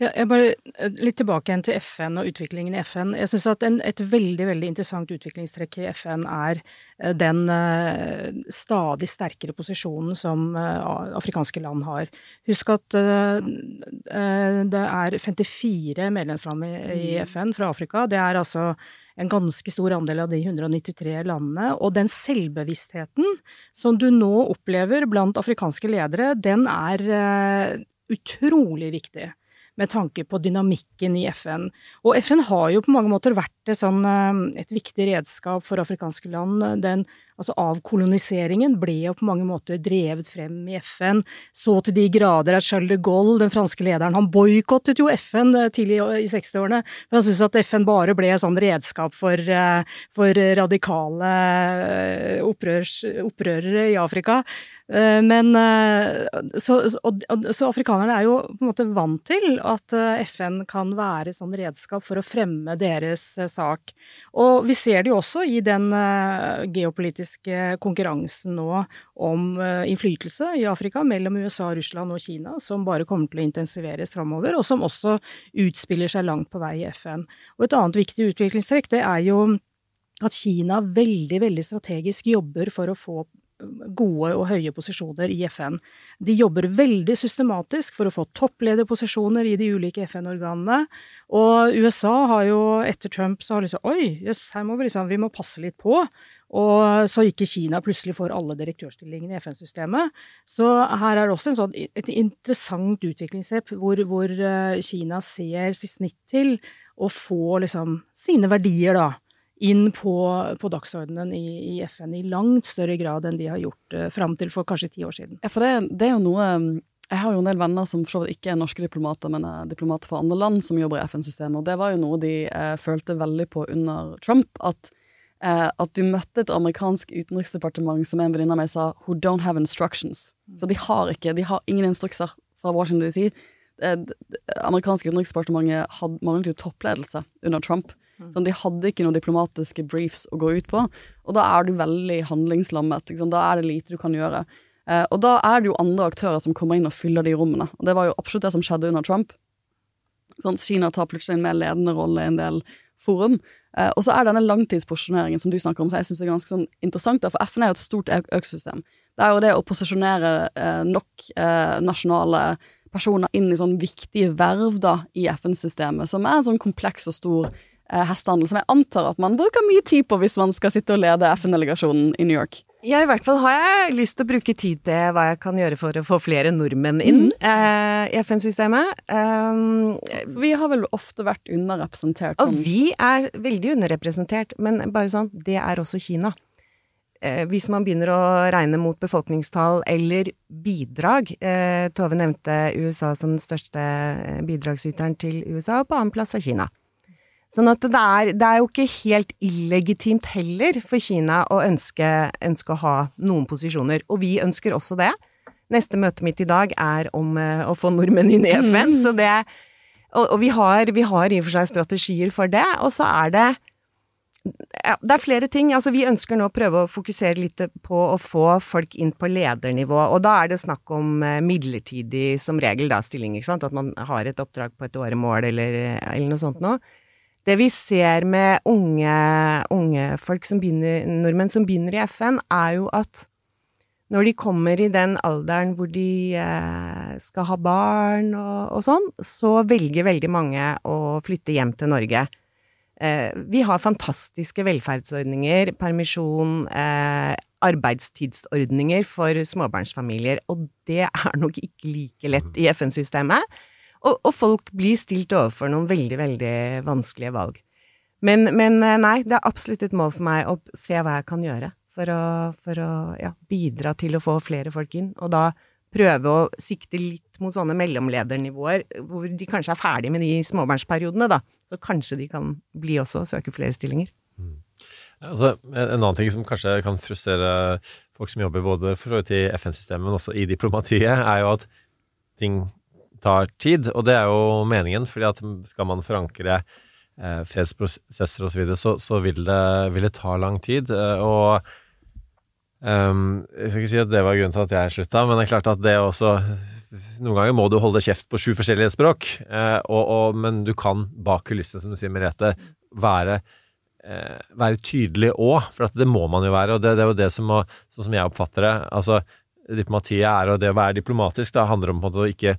[SPEAKER 7] Ja, jeg bare eh, Litt tilbake igjen til FN og utviklingen i FN. Jeg syns at en, et veldig veldig interessant utviklingstrekk i FN er eh, den uh, stadig sterkere posisjonen som afrikanske land har. Husk at det er 54 medlemsland i, i mm. FN fra Afrika. Det er altså en ganske stor andel av de 193 landene. Og den selvbevisstheten som du nå opplever blant afrikanske ledere, den er utrolig viktig med tanke på dynamikken i FN. Og FN har jo på mange måter vært et, sånn, eh, et viktig redskap for afrikanske land. Den altså avkoloniseringen ble jo på mange måter drevet frem i FN. Så til de grader at Charles de Gaulle, den franske lederen, han boikottet jo FN eh, tidlig i 60-årene. For han syntes at FN bare ble et sånn redskap for, eh, for radikale opprørs, opprørere i Afrika. Eh, men eh, så, og, så, afrikanerne er jo på en måte vant til at eh, FN kan være sånn redskap for å fremme deres sak. Og vi ser det jo også i den geopolitiske konkurransen nå om innflytelse i Afrika mellom USA, Russland og Kina, som bare kommer til å intensiveres framover, og som også utspiller seg langt på vei i FN. Og et annet viktig utviklingstrekk, det er jo at Kina veldig, veldig strategisk jobber for å få gode og høye posisjoner i FN. De jobber veldig systematisk for å få topplederposisjoner i de ulike FN-organene. Og USA har jo etter Trump så har liksom Oi, jøss, her må vi liksom Vi må passe litt på. Og så ikke Kina plutselig får alle direktørstillingene i FN-systemet. Så her er det også sånn, et interessant utviklingstrepp hvor, hvor eh, Kina ser sitt snitt til å få liksom sine verdier, da inn på, på dagsordenen i, i, FN i langt større grad enn de har gjort uh, fram til for kanskje ti år siden.
[SPEAKER 4] Ja, for det, det, er jo noe Jeg har jo en del venner som for så vidt ikke er norske diplomater, men er diplomater fra andre land som jobber i FN-systemet, og det var jo noe de eh, følte veldig på under Trump. at eh, at du møtte et amerikansk utenriksdepartement som en venninne av meg sa who don't have instructions. Så de har ikke, de har ingen instrukser fra Washington DC. Det, det amerikanske utenriksdepartementet manglet jo toppledelse under Trump. Sånn, de hadde ikke noen diplomatiske briefs å gå ut på, og da er du veldig handlingslammet. Da er det lite du kan gjøre. Eh, og da er det jo andre aktører som kommer inn og fyller de rommene. Og det var jo absolutt det som skjedde under Trump. Sånn, Kina tar plutselig en mer ledende rolle i en del forum. Eh, og så er denne langtidsposisjoneringen som du snakker om, så jeg syns er ganske sånn interessant, for FN er jo et stort økosystem. Det er jo det å posisjonere eh, nok eh, nasjonale personer inn i sånn viktige verv da i FN-systemet, som er en sånn kompleks og stor hestehandel, som jeg antar at man bruker mye tid på hvis man skal sitte og lede FN-delegasjonen i New York.
[SPEAKER 6] Ja, i hvert fall har jeg lyst til å bruke tid til hva jeg kan gjøre for å få flere nordmenn inn mm. eh, i FN-systemet. Um,
[SPEAKER 4] vi har vel ofte vært underrepresentert.
[SPEAKER 6] Og sånn. vi er veldig underrepresentert, men bare sånn, det er også Kina. Eh, hvis man begynner å regne mot befolkningstall eller bidrag eh, Tove nevnte USA som den største eh, bidragsyteren til USA, og på annenplass er Kina. Sånn at det er, det er, jo ikke helt illegitimt heller for Kina å ønske, ønske, å ha noen posisjoner. Og vi ønsker også det. Neste møte mitt i dag er om uh, å få nordmenn inn i FN, mm. så det Og, og vi, har, vi, har, i og for seg strategier for det. Og så er det ja, det er flere ting. Altså, vi ønsker nå å prøve å fokusere litt på å få folk inn på ledernivå. Og da er det snakk om uh, midlertidig, som regel, da, stilling. ikke sant? At man har et oppdrag på et åremål eller, eller noe sånt noe. Det vi ser med unge, unge folk som begynner, nordmenn som begynner i FN, er jo at når de kommer i den alderen hvor de eh, skal ha barn og, og, sånn, så velger veldig mange å flytte hjem til Norge. Eh, vi har fantastiske velferdsordninger, permisjon, eh, arbeidstidsordninger for småbarnsfamilier, og det er nok ikke like lett i FN-systemet. Og, og, folk blir stilt overfor noen veldig, veldig vanskelige valg. Men, men, eh, nei, det er absolutt et mål for meg å se hva jeg kan gjøre for å, for å ja, bidra til å få flere folk inn. Og da prøve å sikte litt mot sånne mellomledernivåer, hvor de kanskje er ferdig med de småbarnsperiodene, da. Så kanskje de kan bli også og søke flere stillinger. Mm.
[SPEAKER 5] Altså, en annen ting som kanskje kan frustrere folk som jobber både for i FN-systemet, men også i diplomatiet, er jo at ting tar tid, og det er jo meningen, fordi at skal man forankre eh, fredsprosesser osv., så, videre, så så vil det, vil det ta lang tid. Eh, og um, Jeg skal ikke si at det var grunnen til at jeg slutta, men det er klart at det også Noen ganger må du holde kjeft på sju forskjellige språk, eh, og, og, men du kan bak kulissene, som du sier, Merete, være eh, være tydelig òg, for det må man jo være. og Det, det er jo det som sånn som jeg oppfatter det. altså Diplomatiet er, og det å være diplomatisk, det handler om å ikke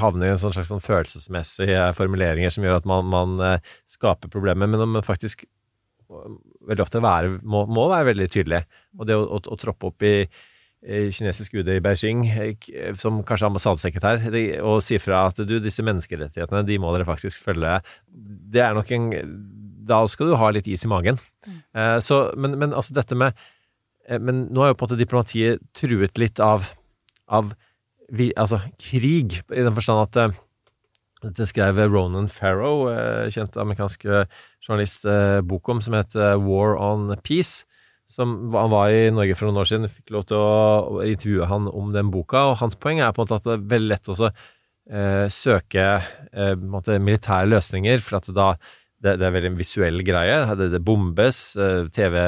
[SPEAKER 5] havne i en sånn slags sånn følelsesmessige formuleringer som gjør at man, man eh, skaper problemer, men man faktisk veldig ofte være, må, må, være veldig tydelig. Og det å, å, å troppe opp i, kinesisk UD i Beijing, eh, som kanskje ambassadesekretær, og si fra at du, disse menneskerettighetene, de må dere faktisk følge, det er nok en Da skal du ha litt is i magen. Så, men, men altså dette med Men nå er jo på en måte diplomatiet truet litt av, av vi, altså, krig, i den forstand at uh, dette skrev Ronan Farrow, uh, kjent amerikansk uh, journalist, bok om, som het War on Peace. Som, han var i Norge for noen år siden, fikk lov til å, intervjue han om den boka. og Hans poeng er på en måte at det er veldig lett å søke militære løsninger, for at da det, det, er veldig en visuell greie. Det, det bombes, TV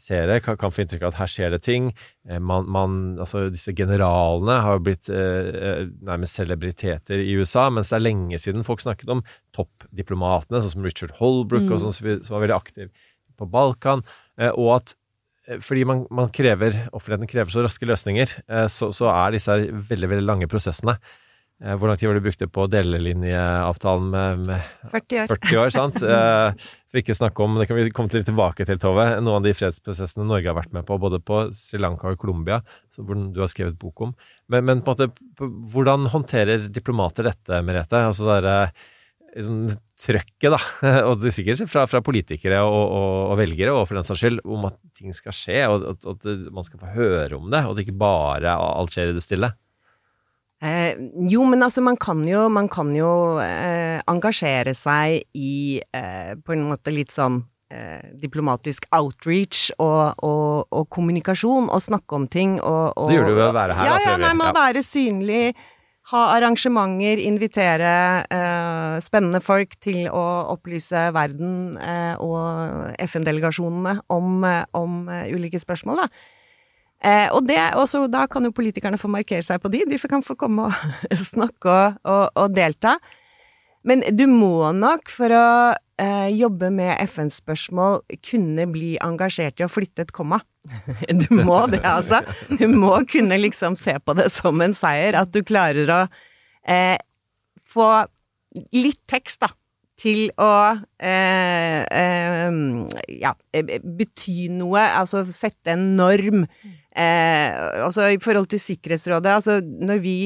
[SPEAKER 5] seere kan, kan få inntrykk av at her skjer det ting. Eh, man, man, altså disse generalene har jo blitt eh, nærmest celebriteter i USA, mens det er lenge siden folk snakket om toppdiplomatene, sånn som Richard Holbrook,
[SPEAKER 9] Mm.
[SPEAKER 5] og sånn som, var veldig aktiv på Balkan. Eh, og at eh, fordi man, man krever, offentligheten krever så raske løsninger, eh, så, så er disse veldig, veldig lange prosessene. Eh, Hvor lang tid var det du brukte på delelinjeavtalen med, med
[SPEAKER 6] 40 år.
[SPEAKER 5] 40 år, sant? Eh, For ikke snakke om, det kan vi komme litt tilbake til, Tove, noen av de fredsprosessene Norge har vært med på, både på Sri Lanka og Colombia, så hvor du har skrevet bok om. Men, men på en måte, hvordan håndterer diplomater dette, Merete? Altså det er liksom, trøkket, da, og det er sikkert fra, fra politikere og, og, og velgere, og for den saks skyld, om at ting skal skje, og at, at man skal få høre om det, og at ikke bare alt skjer i det stille.
[SPEAKER 6] Eh, jo, men altså, man kan jo, man kan jo eh, engasjere seg i eh, på en måte litt sånn eh, diplomatisk outreach og, og, og kommunikasjon, og snakke om ting og, og
[SPEAKER 5] Det gjør du ved å være her,
[SPEAKER 6] Ja,
[SPEAKER 5] da,
[SPEAKER 6] ja, nei, man
[SPEAKER 5] Ja.
[SPEAKER 6] være synlig, ha arrangementer, invitere eh, spennende folk til å opplyse verden eh, og FN-delegasjonene om, om ulike spørsmål, da. Eh, og det, så da kan jo politikerne få markere seg på de, de kan få komme og snakke og, og, og delta. Men du må nok, for å eh, jobbe med FN-spørsmål, kunne bli engasjert i å flytte et komma. Du må det, altså. Du må kunne liksom se på det som en seier, at du klarer å eh, få litt tekst, da, til å eh, eh, ja, eh, bety noe, altså sette en norm. Eh, altså i forhold til Sikkerhetsrådet, altså når vi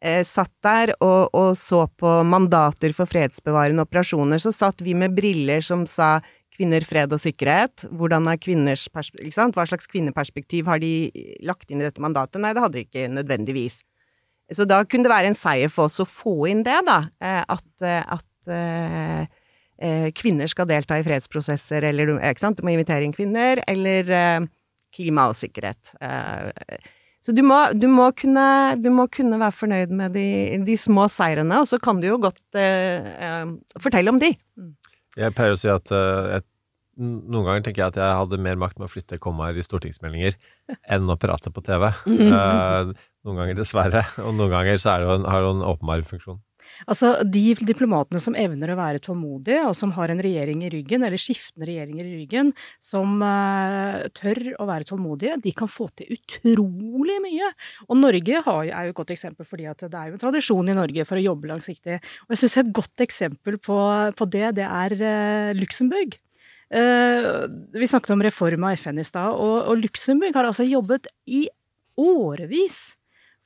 [SPEAKER 6] eh, satt der og, og så på mandater for fredsbevarende operasjoner, så satt vi med briller som sa kvinner, fred og sikkerhet. Hvordan er kvinners? Hva slags kvinneperspektiv har de lagt inn i dette mandatet? Nei, det hadde de ikke nødvendigvis. Så da kunne det være en seier for oss å få inn det, da. At, At, eh, at eh, eh, kvinner skal delta i fredsprosesser, eller ikke sant? du må invitere inn kvinner, eller eh, klima og sikkerhet. Eh, Så du må, du må, kunne, du må kunne være fornøyd med de, de små seirene, og så kan du jo godt eh, eh, fortelle om de.
[SPEAKER 5] Jeg pleier å si at eh, jeg, noen ganger tenker jeg at jeg hadde mer makt med å flytte kommaer i stortingsmeldinger enn å prate på TV. Eh, noen ganger dessverre, og noen ganger så det en, har det en åpenbar funksjon.
[SPEAKER 7] Altså, De diplomatene som evner å være tålmodige, og som har en regjering i ryggen, eller skiftende regjeringer i ryggen, som uh, tør å være tålmodige, de kan få til utrolig mye. Og Norge har, er jo et godt eksempel, fordi det er jo en tradisjon i Norge for å jobbe langsiktig. Og jeg syns et godt eksempel på, på det, det er uh, Luxembourg. Uh, vi snakket om reform av FN i stad, og, og Luxembourg har altså jobbet i årevis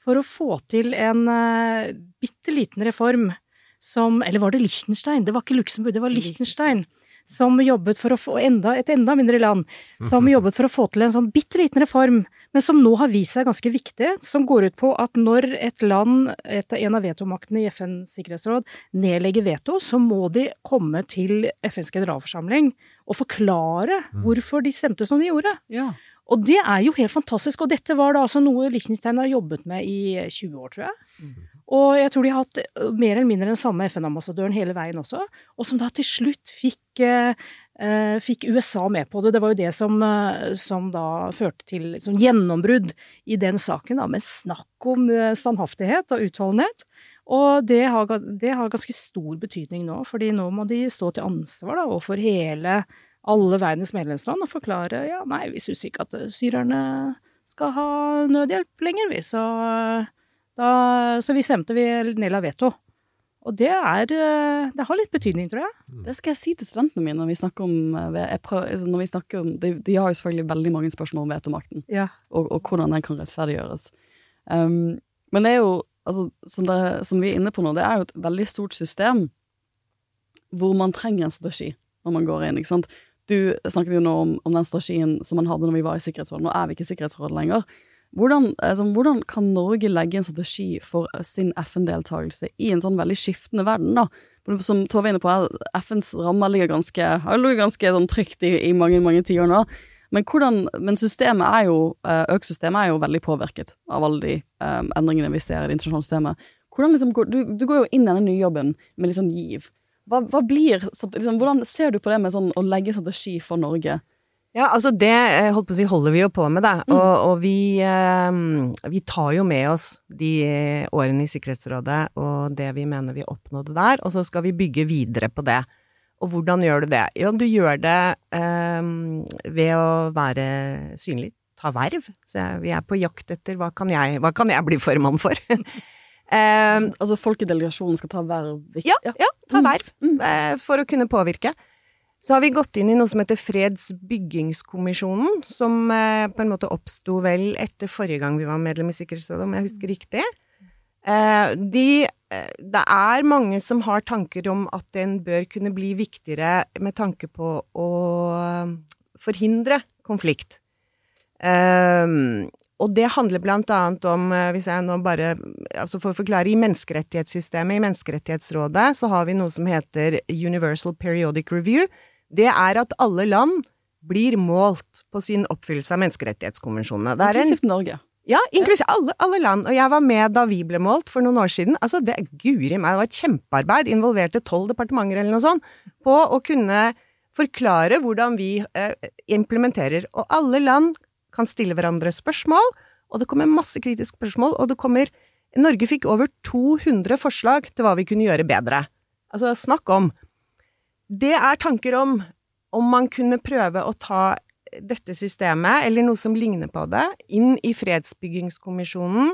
[SPEAKER 7] for å få til en uh, bitte liten reform som Eller var det Liechtenstein? Det var ikke Luxembourg, det var Liechtenstein. Som jobbet for å få enda, et enda mindre land. Som jobbet for å få til en sånn bitte liten reform, men som nå har vist seg ganske viktig. Som går ut på at når et land, et, en av vetomaktene i FNs sikkerhetsråd, nedlegger veto, så må de komme til FNs generalforsamling og forklare hvorfor de stemte som de gjorde. Og det er jo helt fantastisk, og dette var da altså noe Liechtenstein har jobbet med i 20 år, tror jeg. Og jeg tror de har hatt eh, mer eller mindre den samme FN-ambassadøren hele veien også, og som da til slutt fikk, eh, eh, fikk USA med på det. Det var jo det som, eh, som da førte til som gjennombrudd i den saken, da, med snakk om eh, standhaftighet og utholdenhet. Og det har, det har ganske stor betydning nå, fordi nå må de stå til ansvar da, overfor hele alle verdens medlemsland og forklare ja, nei, vi syns ikke at syrerne skal ha nødhjelp lenger, vi, så, da, så vi stemte, vi nedla veto. Og det er eh, Det har litt betydning, tror jeg.
[SPEAKER 4] Det skal jeg si til studentene mine når vi snakker om, eh, prøver, altså, når vi snakker om de, de har jo selvfølgelig veldig mange spørsmål om vetomakten,
[SPEAKER 7] Ja.
[SPEAKER 4] og, og hvordan den kan rettferdiggjøres. Um, men det er jo, altså, som, det, som vi er inne på nå, det er jo et veldig stort system hvor man trenger en strategi når man går inn. ikke sant? Du snakket jo nå om, om den strategien som man hadde når vi var i Sikkerhetsrådet. Nå er vi ikke i Sikkerhetsrådet lenger. Hvordan, altså, hvordan kan Norge legge en strategi for sin FN-deltakelse i en sånn veldig skiftende verden, da? Som Tove er inne på, FNs rammer ligger ganske, ganske sånn trygt i, i mange, mange tiår nå. Men, hvordan, men systemet er jo, eh, økosystemet er jo veldig påvirket av alle de um, endringene vi ser i det internasjonale systemet. Hvordan liksom, du, du går jo inn i denne nye jobben med litt sånn giv. Hva, hva blir, liksom, hvordan ser du på det med sånn å legge strategi for Norge
[SPEAKER 6] Ja, altså det eh, holdt på å si, holder vi jo på med, da. Og, og vi, eh, vi tar jo med oss de årene i Sikkerhetsrådet og det vi mener vi oppnådde der, og så skal vi bygge videre på det. Og hvordan gjør du det? Jo, du gjør det eh, ved å være synlig. Ta verv. Så jeg, vi er på jakt etter hva kan jeg, hva kan jeg bli formann for? eh,
[SPEAKER 4] Altså folkedelegasjonen skal ta verv? ikke-
[SPEAKER 6] ja, ja, ta verv. eh, For å kunne påvirke. Så har vi gått inn i noe som heter Fredsbyggingskommisjonen, som eh, på en måte oppsto vel etter forrige gang vi var medlem i Sikkerhetsrådet, om jeg husker riktig. Eh, de, det er mange som har tanker om at den bør kunne bli viktigere med tanke på å forhindre konflikt. Eh, og det handler annet om, eh, hvis jeg nå bare altså får forklare, i menneskerettighetssystemet, i Menneskerettighetsrådet, så har vi noe som heter Universal Periodic Review. Det er at alle land blir målt på sin oppfyllelse av menneskerettighetskonvensjonene. Det er
[SPEAKER 4] Inklusivt Norge.
[SPEAKER 6] ja, inklusiv alle, alle land. Og jeg var med da vi ble målt for noen år siden. Altså, det guri meg, det var et kjempearbeid. Involverte tolv departementer eller noe sånt på å kunne forklare hvordan vi eh, implementerer. Og alle land kan stille hverandre spørsmål, og det kommer masse kritiske spørsmål, og det kommer Norge fikk over 200 forslag til hva vi kunne gjøre bedre. Altså, snakk om. Det er tanker om om man kunne prøve å ta dette systemet, eller noe som ligner på det, inn i fredsbyggingskommisjonen,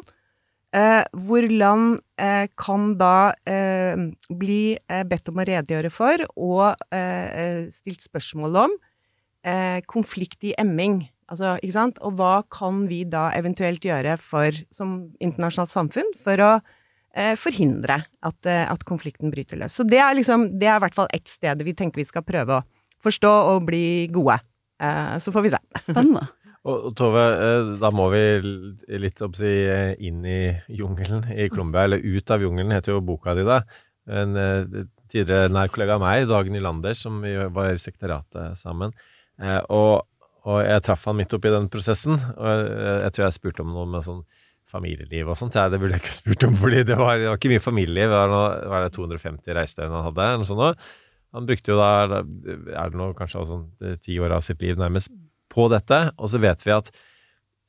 [SPEAKER 6] eh, hvor land eh, kan da eh, bli eh, bedt om å redegjøre for og eh, stilt spørsmål om eh, konflikt i emming. Altså, ikke sant? Og hva kan vi da eventuelt gjøre for, som internasjonalt samfunn for å eh, forhindre at, eh, at konflikten bryter løs. Så det er liksom, det er i hvert fall ett sted vi tenker vi skal prøve å forstå og bli gode. Eh, så får vi se.
[SPEAKER 4] Spennende.
[SPEAKER 5] Og Tove, eh, da må vi litt oppsi, eh, inn i jungelen i Colombia, eller ut av jungelen, heter jo boka di da. En tidligere nær kollega av meg, Dag Nylander, som vi var i sekretariatet sammen. Eh, Og, og jeg traff han midt oppi den prosessen, og jeg, jeg tror jeg spurte om noe med sånn familieliv og sånt. Ja, det burde jeg ikke spurt om, fordi det var, det var ikke mye familieliv. Det var, noe, var det 250 reisedøgn han hadde, noe sånt. Han brukte jo da, er det nå kanskje sånn ti år av sitt liv nærmest, på dette. Og så vet vi at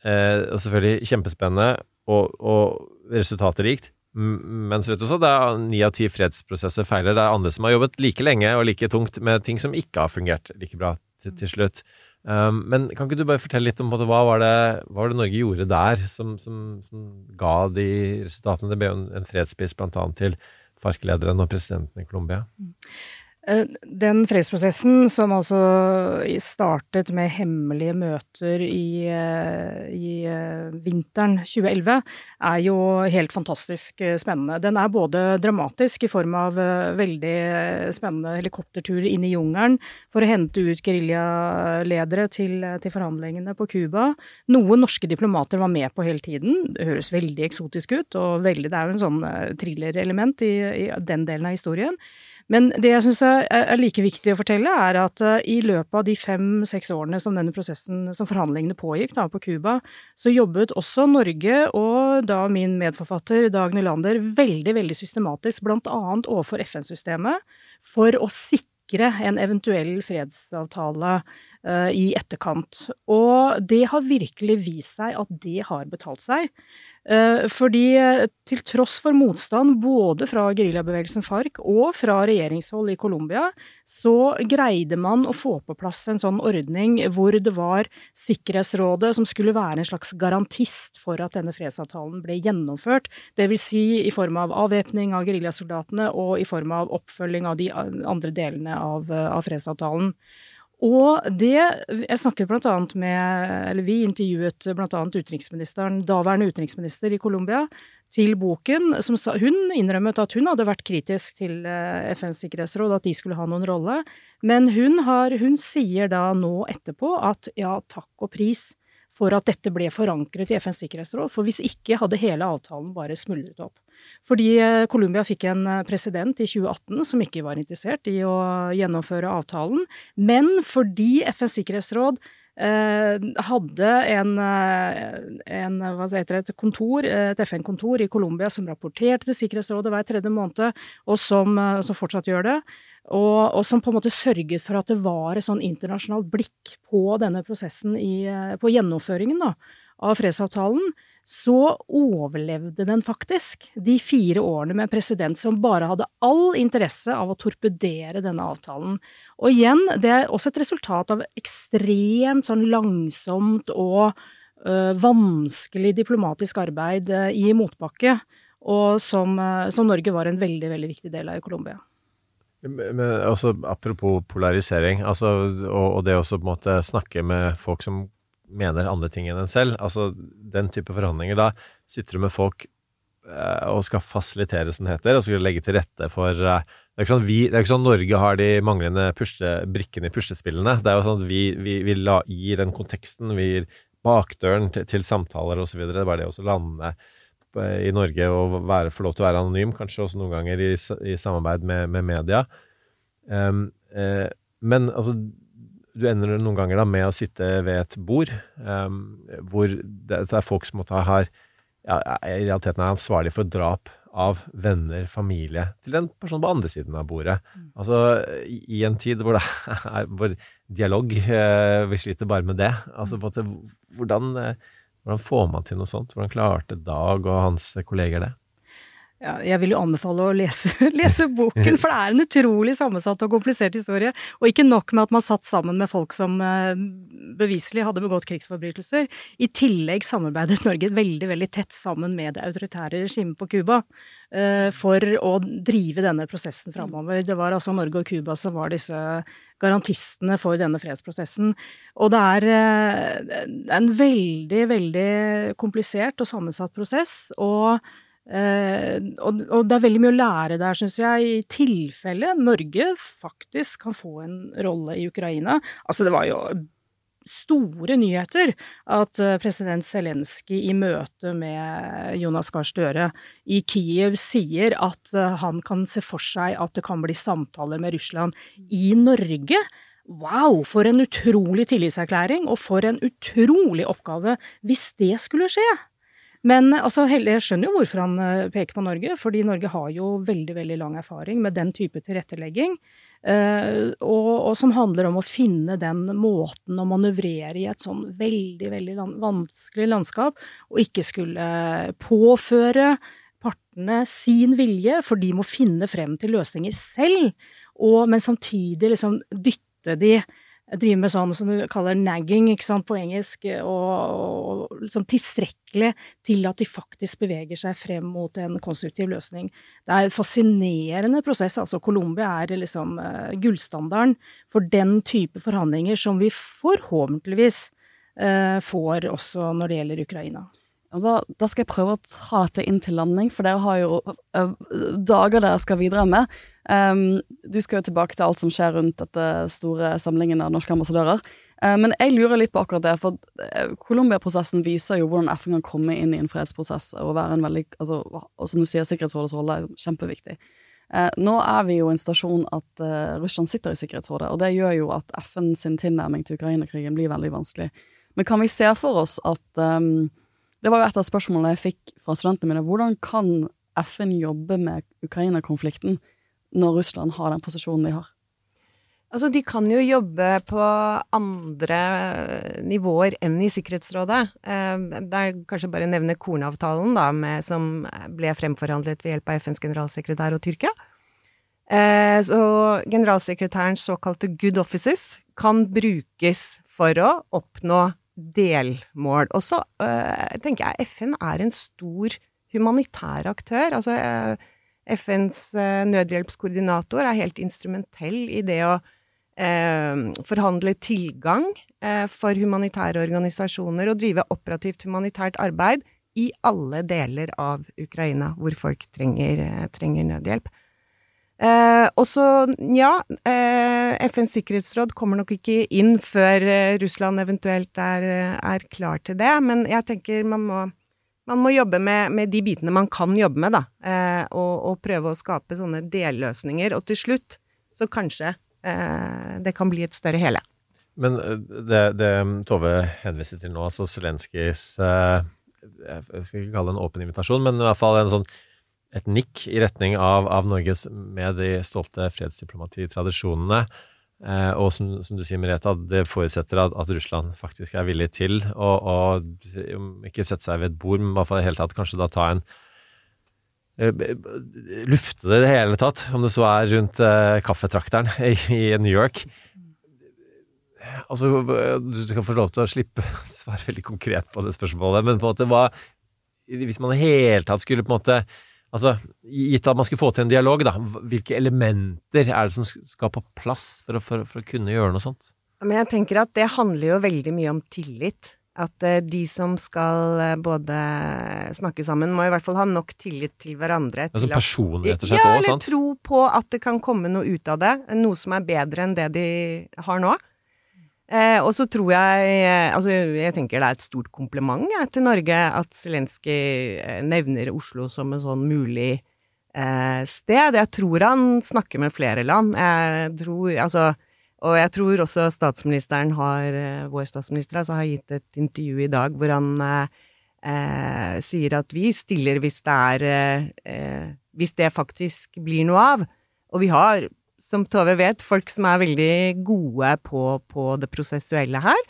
[SPEAKER 5] eh, og Selvfølgelig kjempespennende og, og resultatrikt. Men så vet du også, det er ni av ti fredsprosesser feiler. Det er andre som har jobbet like lenge og like tungt med ting som ikke har fungert like bra til, til slutt. Um, men kan ikke du bare fortelle litt om måte, hva var det, hva var det Norge gjorde der som, som, som ga de resultatene? Det ble jo en, en fredspris annet til FARC-lederen og presidenten i Colombia.
[SPEAKER 7] Eh, Den fredsprosessen som altså startet med hemmelige møter i, eh, i eh, vinteren 2011, er jo helt fantastisk eh, spennende. Den er både dramatisk i form av eh, veldig spennende helikopterturer inn i jungelen for å hente ut geriljaledere til, til forhandlingene på Cuba. Noen norske diplomater var med på hele tiden. Det høres veldig eksotisk ut, og veldig, det er jo en sånn eh, thrillerelement i, i den delen av historien. Men det jeg syns er, like viktig å fortelle, er at uh, i løpet av de fem-seks årene som denne prosessen, som forhandlingene pågikk da på Cuba, så jobbet også Norge og da min medforfatter Dag Nylander veldig, veldig systematisk, annet overfor FN-systemet, for å sikre en eventuell fredsavtale i etterkant. Og det har virkelig vist seg at det har betalt seg. Eh, Fordi eh, til tross for motstand både fra geriljabevegelsen FARC og fra regjeringshold i Colombia, så greide man å få på plass en sånn ordning hvor det var Sikkerhetsrådet som skulle være en slags garantist for at denne fredsavtalen ble gjennomført. Dvs. Si i form av avvæpning av geriljasoldatene og i form av oppfølging av de andre delene av, eh, av fredsavtalen. Og det Jeg snakket blant annet med Eller vi intervjuet blant annet utenriksministeren, daværende utenriksminister i Colombia, til boken. Som sa, hun innrømmet at hun hadde vært kritisk til eh, FNs sikkerhetsråd, at de skulle ha noen rolle. Men hun, har, hun sier da nå etterpå at ja, takk og pris for at dette ble forankret i FNs sikkerhetsråd. For hvis ikke hadde hele avtalen bare smuldret opp. Fordi eh, Colombia fikk en eh, president i 2018 som ikke var interessert i å gjennomføre avtalen, men fordi FNs sikkerhetsråd eh, hadde en, en det, et kontor, et FN-kontor i Colombia som rapporterte til Sikkerhetsrådet hver tredje måned, og som, som fortsatt gjør det. Og, og, som på en måte sørget for at det var et sånn internasjonalt blikk på denne prosessen i, på gjennomføringen da, av fredsavtalen, så overlevde den faktisk de fire årene med en president som bare hadde all interesse av å torpedere denne avtalen. Og igjen, det er også et resultat av ekstremt sånn langsomt og ø, vanskelig diplomatisk arbeid øh, i motbakke, og som, øh, som, Norge var en veldig, veldig viktig del av i Colombia.
[SPEAKER 5] Men også, Apropos polarisering, altså, og, og det å snakke med folk som mener andre ting enn en selv. Altså, den type forhandlinger, da sitter du med folk eh, og skal fasilitere, som det heter, og skal legge til rette for eh, det, er sånn vi, det er ikke sånn Norge har de manglende pusle, brikkene i puslespillene. Det er jo sånn at vi, vi, vi la, gir den konteksten, vi gir bakdøren til, til samtaler osv. Det er bare det å lande i Norge og være, få lov til å være anonym, kanskje også noen ganger i, i samarbeid med, med media. Um, eh, men altså du ender noen ganger da med å sitte ved et bord um, hvor det, er folk som måtte ha ja, i realiteten er ansvarlig for drap av venner, familie, til en person på andre siden av bordet. Mm. Altså, i, en tid hvor det er hvor dialog eh, Vi sliter bare med det. Altså, hvordan, eh, hvordan får man til noe sånt? Hvordan klarte Dag og hans kolleger det?
[SPEAKER 7] Ja, jeg vil jo anbefale å lese, lese, boken, for det er en utrolig sammensatt og komplisert historie. Og ikke nok med at man satt sammen med folk som uh, beviselig hadde begått krigsforbrytelser. I tillegg samarbeidet Norge veldig veldig tett sammen med det autoritære regimet på Cuba uh, for å drive denne prosessen framover. Det var altså Norge og Cuba som var disse garantistene for denne fredsprosessen. Og det er uh, en veldig, veldig komplisert og sammensatt prosess. og Uh, og, og, det er veldig mye å lære der, syns jeg, i tilfelle Norge faktisk kan få en rolle i Ukraina. Altså, det var jo store nyheter at uh, president Zelenskyj i møte med Jonas Gahr Støre i Kiev sier at uh, han kan se for seg at det kan bli samtaler med Russland i Norge. Wow, for en utrolig tillitserklæring, og for en utrolig oppgave hvis det skulle skje! Men altså, jeg skjønner jo hvorfor han eh, peker på Norge, fordi Norge har jo veldig veldig lang erfaring med den type tilrettelegging. Uh, og, og, som handler om å finne den måten å manøvrere i et sånn veldig veldig vanskelig landskap, og ikke skulle påføre partene sin vilje, for de må finne frem til løsninger selv, og, men samtidig liksom dytte de driver med sånn som du kaller nagging på engelsk, og, og liksom tilstrekkelig til at de faktisk beveger seg frem mot en konstruktiv løsning. Det er en fascinerende prosess. altså Colombia er liksom uh, gullstandarden for den type forhandlinger som vi forhåpentligvis uh, får også når det gjelder Ukraina.
[SPEAKER 4] Da, da, skal jeg prøve å ta dette inn til landing, for dere har jo uh, dager dere skal videre med. Um, du skal jo tilbake til alt som skjer rundt dette store samlingen av norske ambassadører. Uh, men jeg lurer litt på akkurat det, for uh, Colombia-prosessen viser jo hvordan FN kan komme inn i en fredsprosess og være en veldig altså, Og som du sier, Sikkerhetsrådets rolle er kjempeviktig. nå er vi jo i en stasjon at Russland sitter i Sikkerhetsrådet, og det gjør jo at FN sin tilnærming til Ukraina-krigen blir veldig vanskelig. Men kan vi se for oss at um, det var jo et av spørsmålene jeg fikk fra studentene mine. Hvordan kan FN jobbe med Ukraina-konflikten når Russland har den posisjonen de har?
[SPEAKER 6] Altså, de kan jo jobbe på andre nivåer enn i Sikkerhetsrådet. Eh, det er kanskje bare å nevne Kornavtalen, da, med, som ble fremforhandlet ved hjelp av FNs generalsekretær og Tyrkia. Eh, så generalsekretærens såkalte good offices kan brukes for å oppnå delmål. Og så øh, tenker jeg FN er en stor humanitær aktør. Altså øh, FNs øh, nødhjelpskoordinator er helt instrumentell i det å forhandle tilgang for humanitære organisasjoner og drive operativt humanitært arbeid i alle deler av Ukraina hvor folk trenger, trenger nødhjelp. Eh, og så, ja, eh, FNs sikkerhetsråd kommer nok ikke inn før eh, Russland eventuelt er, er, klar til det, men jeg tenker man må, man må jobbe med, med, de bitene man kan jobbe med, da, eh, og, og, prøve å skape sånne delløsninger. Og til slutt så kanskje eh, det kan bli et større hele.
[SPEAKER 5] Men eh, det, det Tove henviser til nå, altså Zelenskyjs Jeg skal ikke kalle det en åpen invitasjon, men i hvert fall en sånn et nikk i retning av, av Norges med de stolte fredsdiplomatitradisjonene. Eh, og som, som, du sier, Merete, det forutsetter at, at, Russland faktisk er villig til å, å ikke sette seg ved et bord, men i hvert fall i hele tatt kanskje da ta en eh, Lufte det i det hele tatt, om det så er rundt eh, kaffetrakteren i, i, New York. Altså, du kan få lov til å slippe å svare veldig konkret på det spørsmålet, men på en måte hva Hvis man i det hele tatt skulle på en måte Altså, Gitt at man skulle få til en dialog, da, hvilke elementer er det som skal på plass for å, for, for å kunne gjøre noe sånt?
[SPEAKER 6] Men jeg tenker at det handler jo veldig mye om tillit. At uh, de som skal uh, både snakke sammen, må i hvert fall ha nok tillit til hverandre.
[SPEAKER 5] Altså
[SPEAKER 6] til
[SPEAKER 5] personlig, rett og slett?
[SPEAKER 6] Ja,
[SPEAKER 5] eller
[SPEAKER 6] tro på at det kan komme noe ut av det. Noe som er bedre enn det de har nå. Eh, og så tror jeg eh, Altså, jeg tenker det er et stort kompliment ja, til Norge at Zelenskyj eh, nevner Oslo som en sånn mulig eh, sted. Jeg tror han snakker med flere land. Jeg tror Altså og jeg tror også statsministeren har, eh, vår statsminister altså, har gitt et intervju i dag hvor han eh, sier at vi stiller hvis det er Hvis det faktisk blir noe av. Og vi har som Tove vet, folk som er veldig gode på, på det prosessuelle her.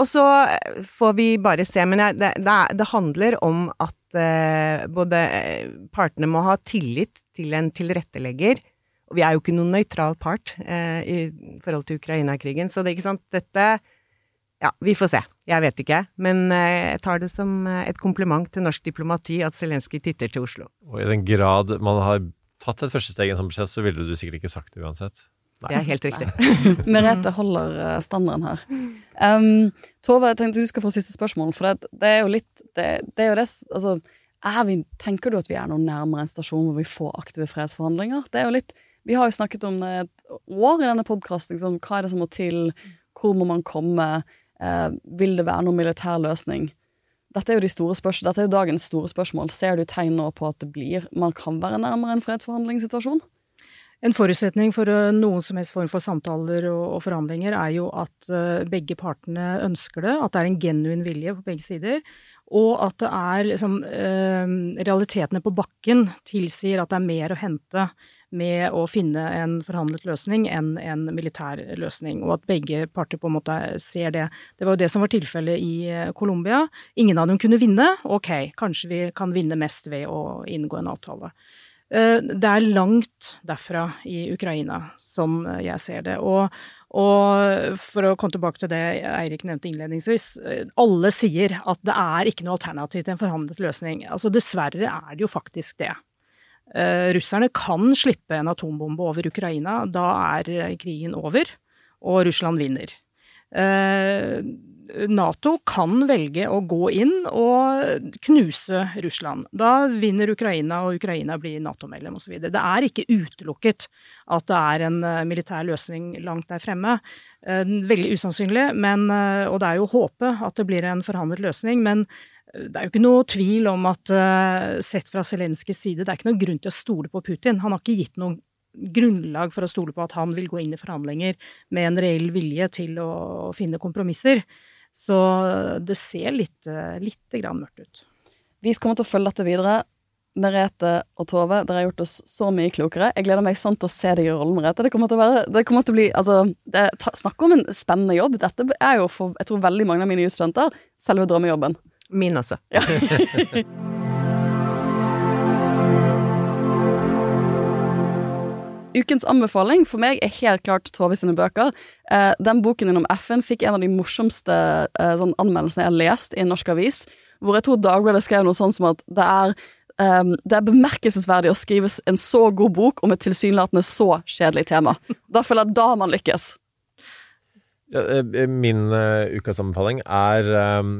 [SPEAKER 6] Og så eh, får vi bare se. Men det, det, det, handler om at eh, både eh, partene må ha tillit til en tilrettelegger. Og vi er jo ikke noen nøytral part eh, i forhold til Ukraina-krigen, så det er ikke sant Dette Ja, vi får se. Jeg vet ikke. Men eh, jeg tar det som eh, et kompliment til norsk diplomati at Zelenskyj titter til Oslo.
[SPEAKER 5] Og i den grad man har tatt et første steg i en sånn prosess, så ville du sikkert ikke sagt det uansett.
[SPEAKER 6] Nei. Det er helt riktig.
[SPEAKER 4] Merete holder eh, standarden her. Um, Tove, jeg tenkte du skal få siste spørsmål, for det, det er jo litt Det, det er jo det Altså, vi, tenker du at vi er noe nærmere en stasjon hvor vi får aktive fredsforhandlinger? Det er jo litt Vi har jo snakket om det et år i denne podkasten. Liksom, hva er det som må til? Hvor må man komme? Uh, vil det være noen militær løsning? Dette er jo de store dette er jo dagens store spørsmål. Ser du tegn nå på at det blir, man kan være nærmere en fredsforhandlingssituasjon?
[SPEAKER 7] En forutsetning for eh, noen som helst form for samtaler og, forhandlinger er jo at eh, begge partene ønsker det, at det er en genuin vilje på begge sider. Og at det er liksom eh, Realitetene på bakken tilsier at det er mer å hente med å finne en forhandlet løsning enn en militær løsning, og at begge parter på en måte ser det. Det var jo det som var tilfellet i eh, Colombia. Ingen av dem kunne vinne. Ok, kanskje vi kan vinne mest ved å inngå en avtale. Eh, det er langt derfra i Ukraina, som jeg ser det. Og, og, for å komme tilbake til det Eirik nevnte innledningsvis, alle sier at det er ikke noe alternativ til en forhandlet løsning. Altså Dessverre er det jo faktisk det. Uh, russerne kan slippe en atombombe over Ukraina. Da er eh, krigen over, og Russland vinner. Uh, Nato kan velge å gå inn og knuse Russland. Da vinner Ukraina, og Ukraina blir Nato-medlem osv. Det er ikke utelukket at det er en militær løsning langt der fremme. Veldig usannsynlig, men, og det er jo håpet at det blir en forhandlet løsning. Men det er jo ikke noe tvil om at uh, sett fra Zelenskyjs side, det er ikke noen grunn til å stole på Putin. Han har ikke gitt noe grunnlag for å stole på at han vil gå inn i forhandlinger med en reell vilje til å, finne kompromisser. Så det ser litt, uh, litt grann mørkt ut.
[SPEAKER 4] Vi kommer til å følge dette videre. Merete og Tove, dere har gjort oss så mye klokere. Jeg gleder meg sånn til å se deg i rollen, Merete. Det kommer til å være det kommer til å bli, altså, det, Snakk om en spennende jobb. Dette er jo for jeg tror veldig mange av mine jusstudenter selve drømmejobben.
[SPEAKER 6] Min også. Ja.
[SPEAKER 4] Ukens anbefaling for meg er helt klart Tove sine bøker. Eh, den boken innom FN fikk en av de morsomste eh, sånn anmeldelsene jeg har lest i en norsk avis, hvor jeg tror Dagbladet skrev noe sånn som at det er, eh, det er bemerkelsesverdig å skrive en så god bok om et tilsynelatende så kjedelig tema. Da føler jeg da man lykkes.
[SPEAKER 5] Ja, eh, min uh, ukas anbefaling er um,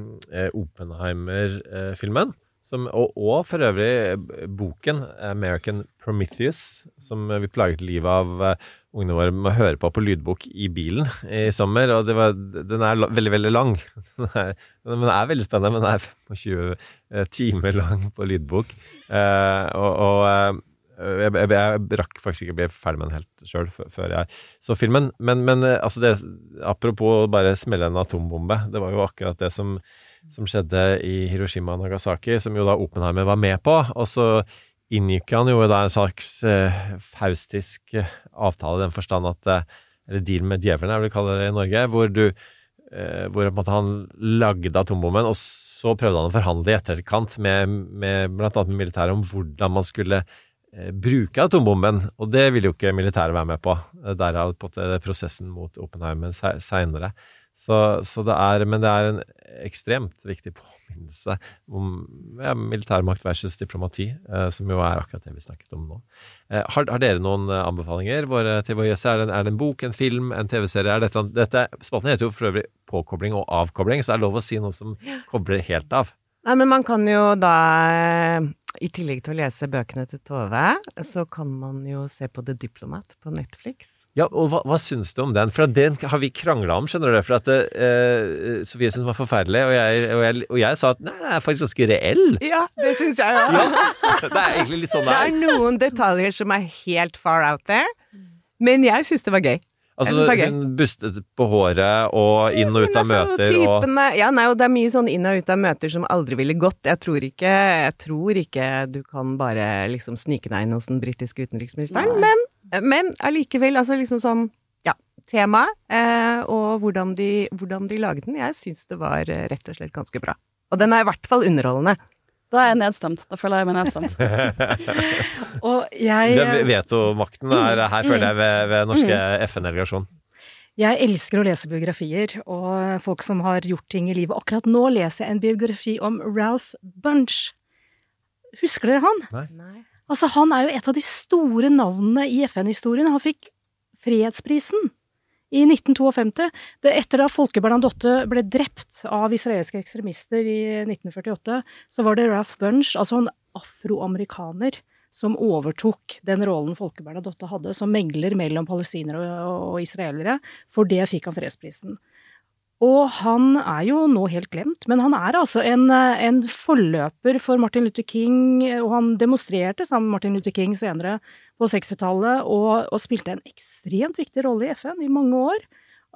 [SPEAKER 5] Oppenheimer-filmen. Og, og, for øvrig boken 'American Prometheus', som vi plaget livet av uh, ungene våre med å høre på på lydbok i bilen i sommer. Og var, den er veldig, veldig lang. Den er, den er veldig spennende, men den er 25 uh, timer lang på lydbok. og, og jeg, jeg, jeg, rakk faktisk ikke å bli ferdig med den helt sjøl før jeg så filmen. Men, men eh, altså det, apropos bare smelle en atombombe. Det var jo akkurat det som, som, skjedde i Hiroshima og Nagasaki, som jo da Oppenheimer var med på. Og så inngikk han jo da en slags eh, faustisk eh, avtale i den forstand at eh, Eller deal med djevelen, jeg vil kalle det i Norge, hvor du eh, hvor han lagde atombomben, og så prøvde han å forhandle i etterkant med, med med militæret om hvordan man skulle eh, bruke atombomben, og det ville jo ikke militæret være med på. Eh, Derav på prosessen mot Oppenheimen se- seinere. Så, så det er, men det er en ekstremt viktig påminnelse om ja, militærmakt versus diplomati, eh, som jo er akkurat det vi snakket om nå. Eh, har, har dere noen eh, anbefalinger våre, til våre gjester? Er det, en- er det en bok, en film, en TV-serie? Er dette, dette, spalten heter jo for øvrig påkobling og avkobling, så det er lov å si noe som kobler helt av.
[SPEAKER 6] Nei, men man kan jo da, eh, i tillegg til å lese bøkene til Tove, så kan man jo se på The Diplomat på Netflix.
[SPEAKER 5] Ja, og hva, hva syns du om den? For den har vi krangla om, skjønner du. For at eh, Sofie syntes den var forferdelig, og jeg, og, jeg, og jeg sa at nei, den er faktisk ganske reell.
[SPEAKER 6] Ja, det syns jeg òg.
[SPEAKER 5] Det er egentlig litt sånn det
[SPEAKER 6] Det er
[SPEAKER 5] er.
[SPEAKER 6] noen detaljer som er helt far out there, men jeg syns det var gøy.
[SPEAKER 5] Altså, hun bustet på håret og inn og ut av
[SPEAKER 6] altså,
[SPEAKER 5] møter og
[SPEAKER 6] Ja, nei, og det er mye sånn inn og ut av møter som aldri ville gått. Jeg tror ikke, jeg tror ikke du kan bare liksom snike deg inn hos den britiske utenriksministeren, men, men allikevel, altså liksom som ja, tema, eh, og hvordan de, hvordan de laget den. Jeg syns det var eh, rett og slett ganske bra. Og den er i hvert fall underholdende.
[SPEAKER 4] Da er jeg nedstemt. Da føler jeg meg nedstemt.
[SPEAKER 7] Og jeg
[SPEAKER 5] Det Vetomakten er her, føler jeg, ved, ved norske FN-delegasjon.
[SPEAKER 7] Jeg elsker å lese biografier og folk som har gjort ting i livet. Akkurat nå leser jeg en biografi om Ralph Bunch. Husker dere han?
[SPEAKER 5] Nei.
[SPEAKER 7] Altså, han er jo et av de store navnene i FN-historien. Han fikk fredsprisen i 1952. Det, etter da Folke Bernadotte ble drept av israelske ekstremister i 1948, så var det Ralph Bunch, altså en afroamerikaner, som overtok den rollen Folke Bernadotte hadde som megler mellom palestinere og, og israelere. For det fikk han fredsprisen. Og han er jo nå helt glemt, men han er altså en, eh, en forløper for Martin Luther King, og han demonstrerte sammen med Martin Luther King senere på 60-tallet, og, og spilte en ekstremt viktig rolle i FN i mange år.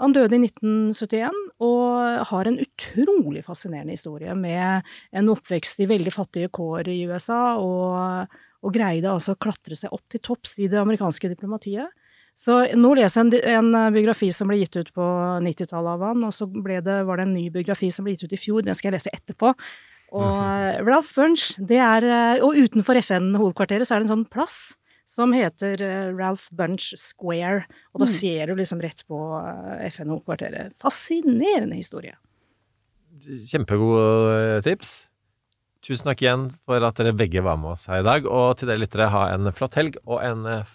[SPEAKER 7] Han døde i 1971, og har en utrolig fascinerende historie med en oppvekst i veldig fattige kår i USA, og, og greide altså å klatre seg opp til topps i det amerikanske diplomatiet. Så nå leser jeg en, en biografi som ble gitt ut på 90-tallet av han, og så det, var det en ny biografi som ble gitt ut i fjor, den skal jeg lese etterpå. Og eh, Ralph Bunch, det er eh, Og utenfor FN-hovedkvarteret så er det en sånn plass som heter eh, Ralph Bunch Square, og da
[SPEAKER 5] Mm.
[SPEAKER 7] ser du liksom rett på eh, FN-hovedkvarteret. Fascinerende historie.
[SPEAKER 5] Kjempegode tips. Tusen takk igjen for at dere begge var med oss her i dag. Og til dere lyttere, ha en flott helg og en eh,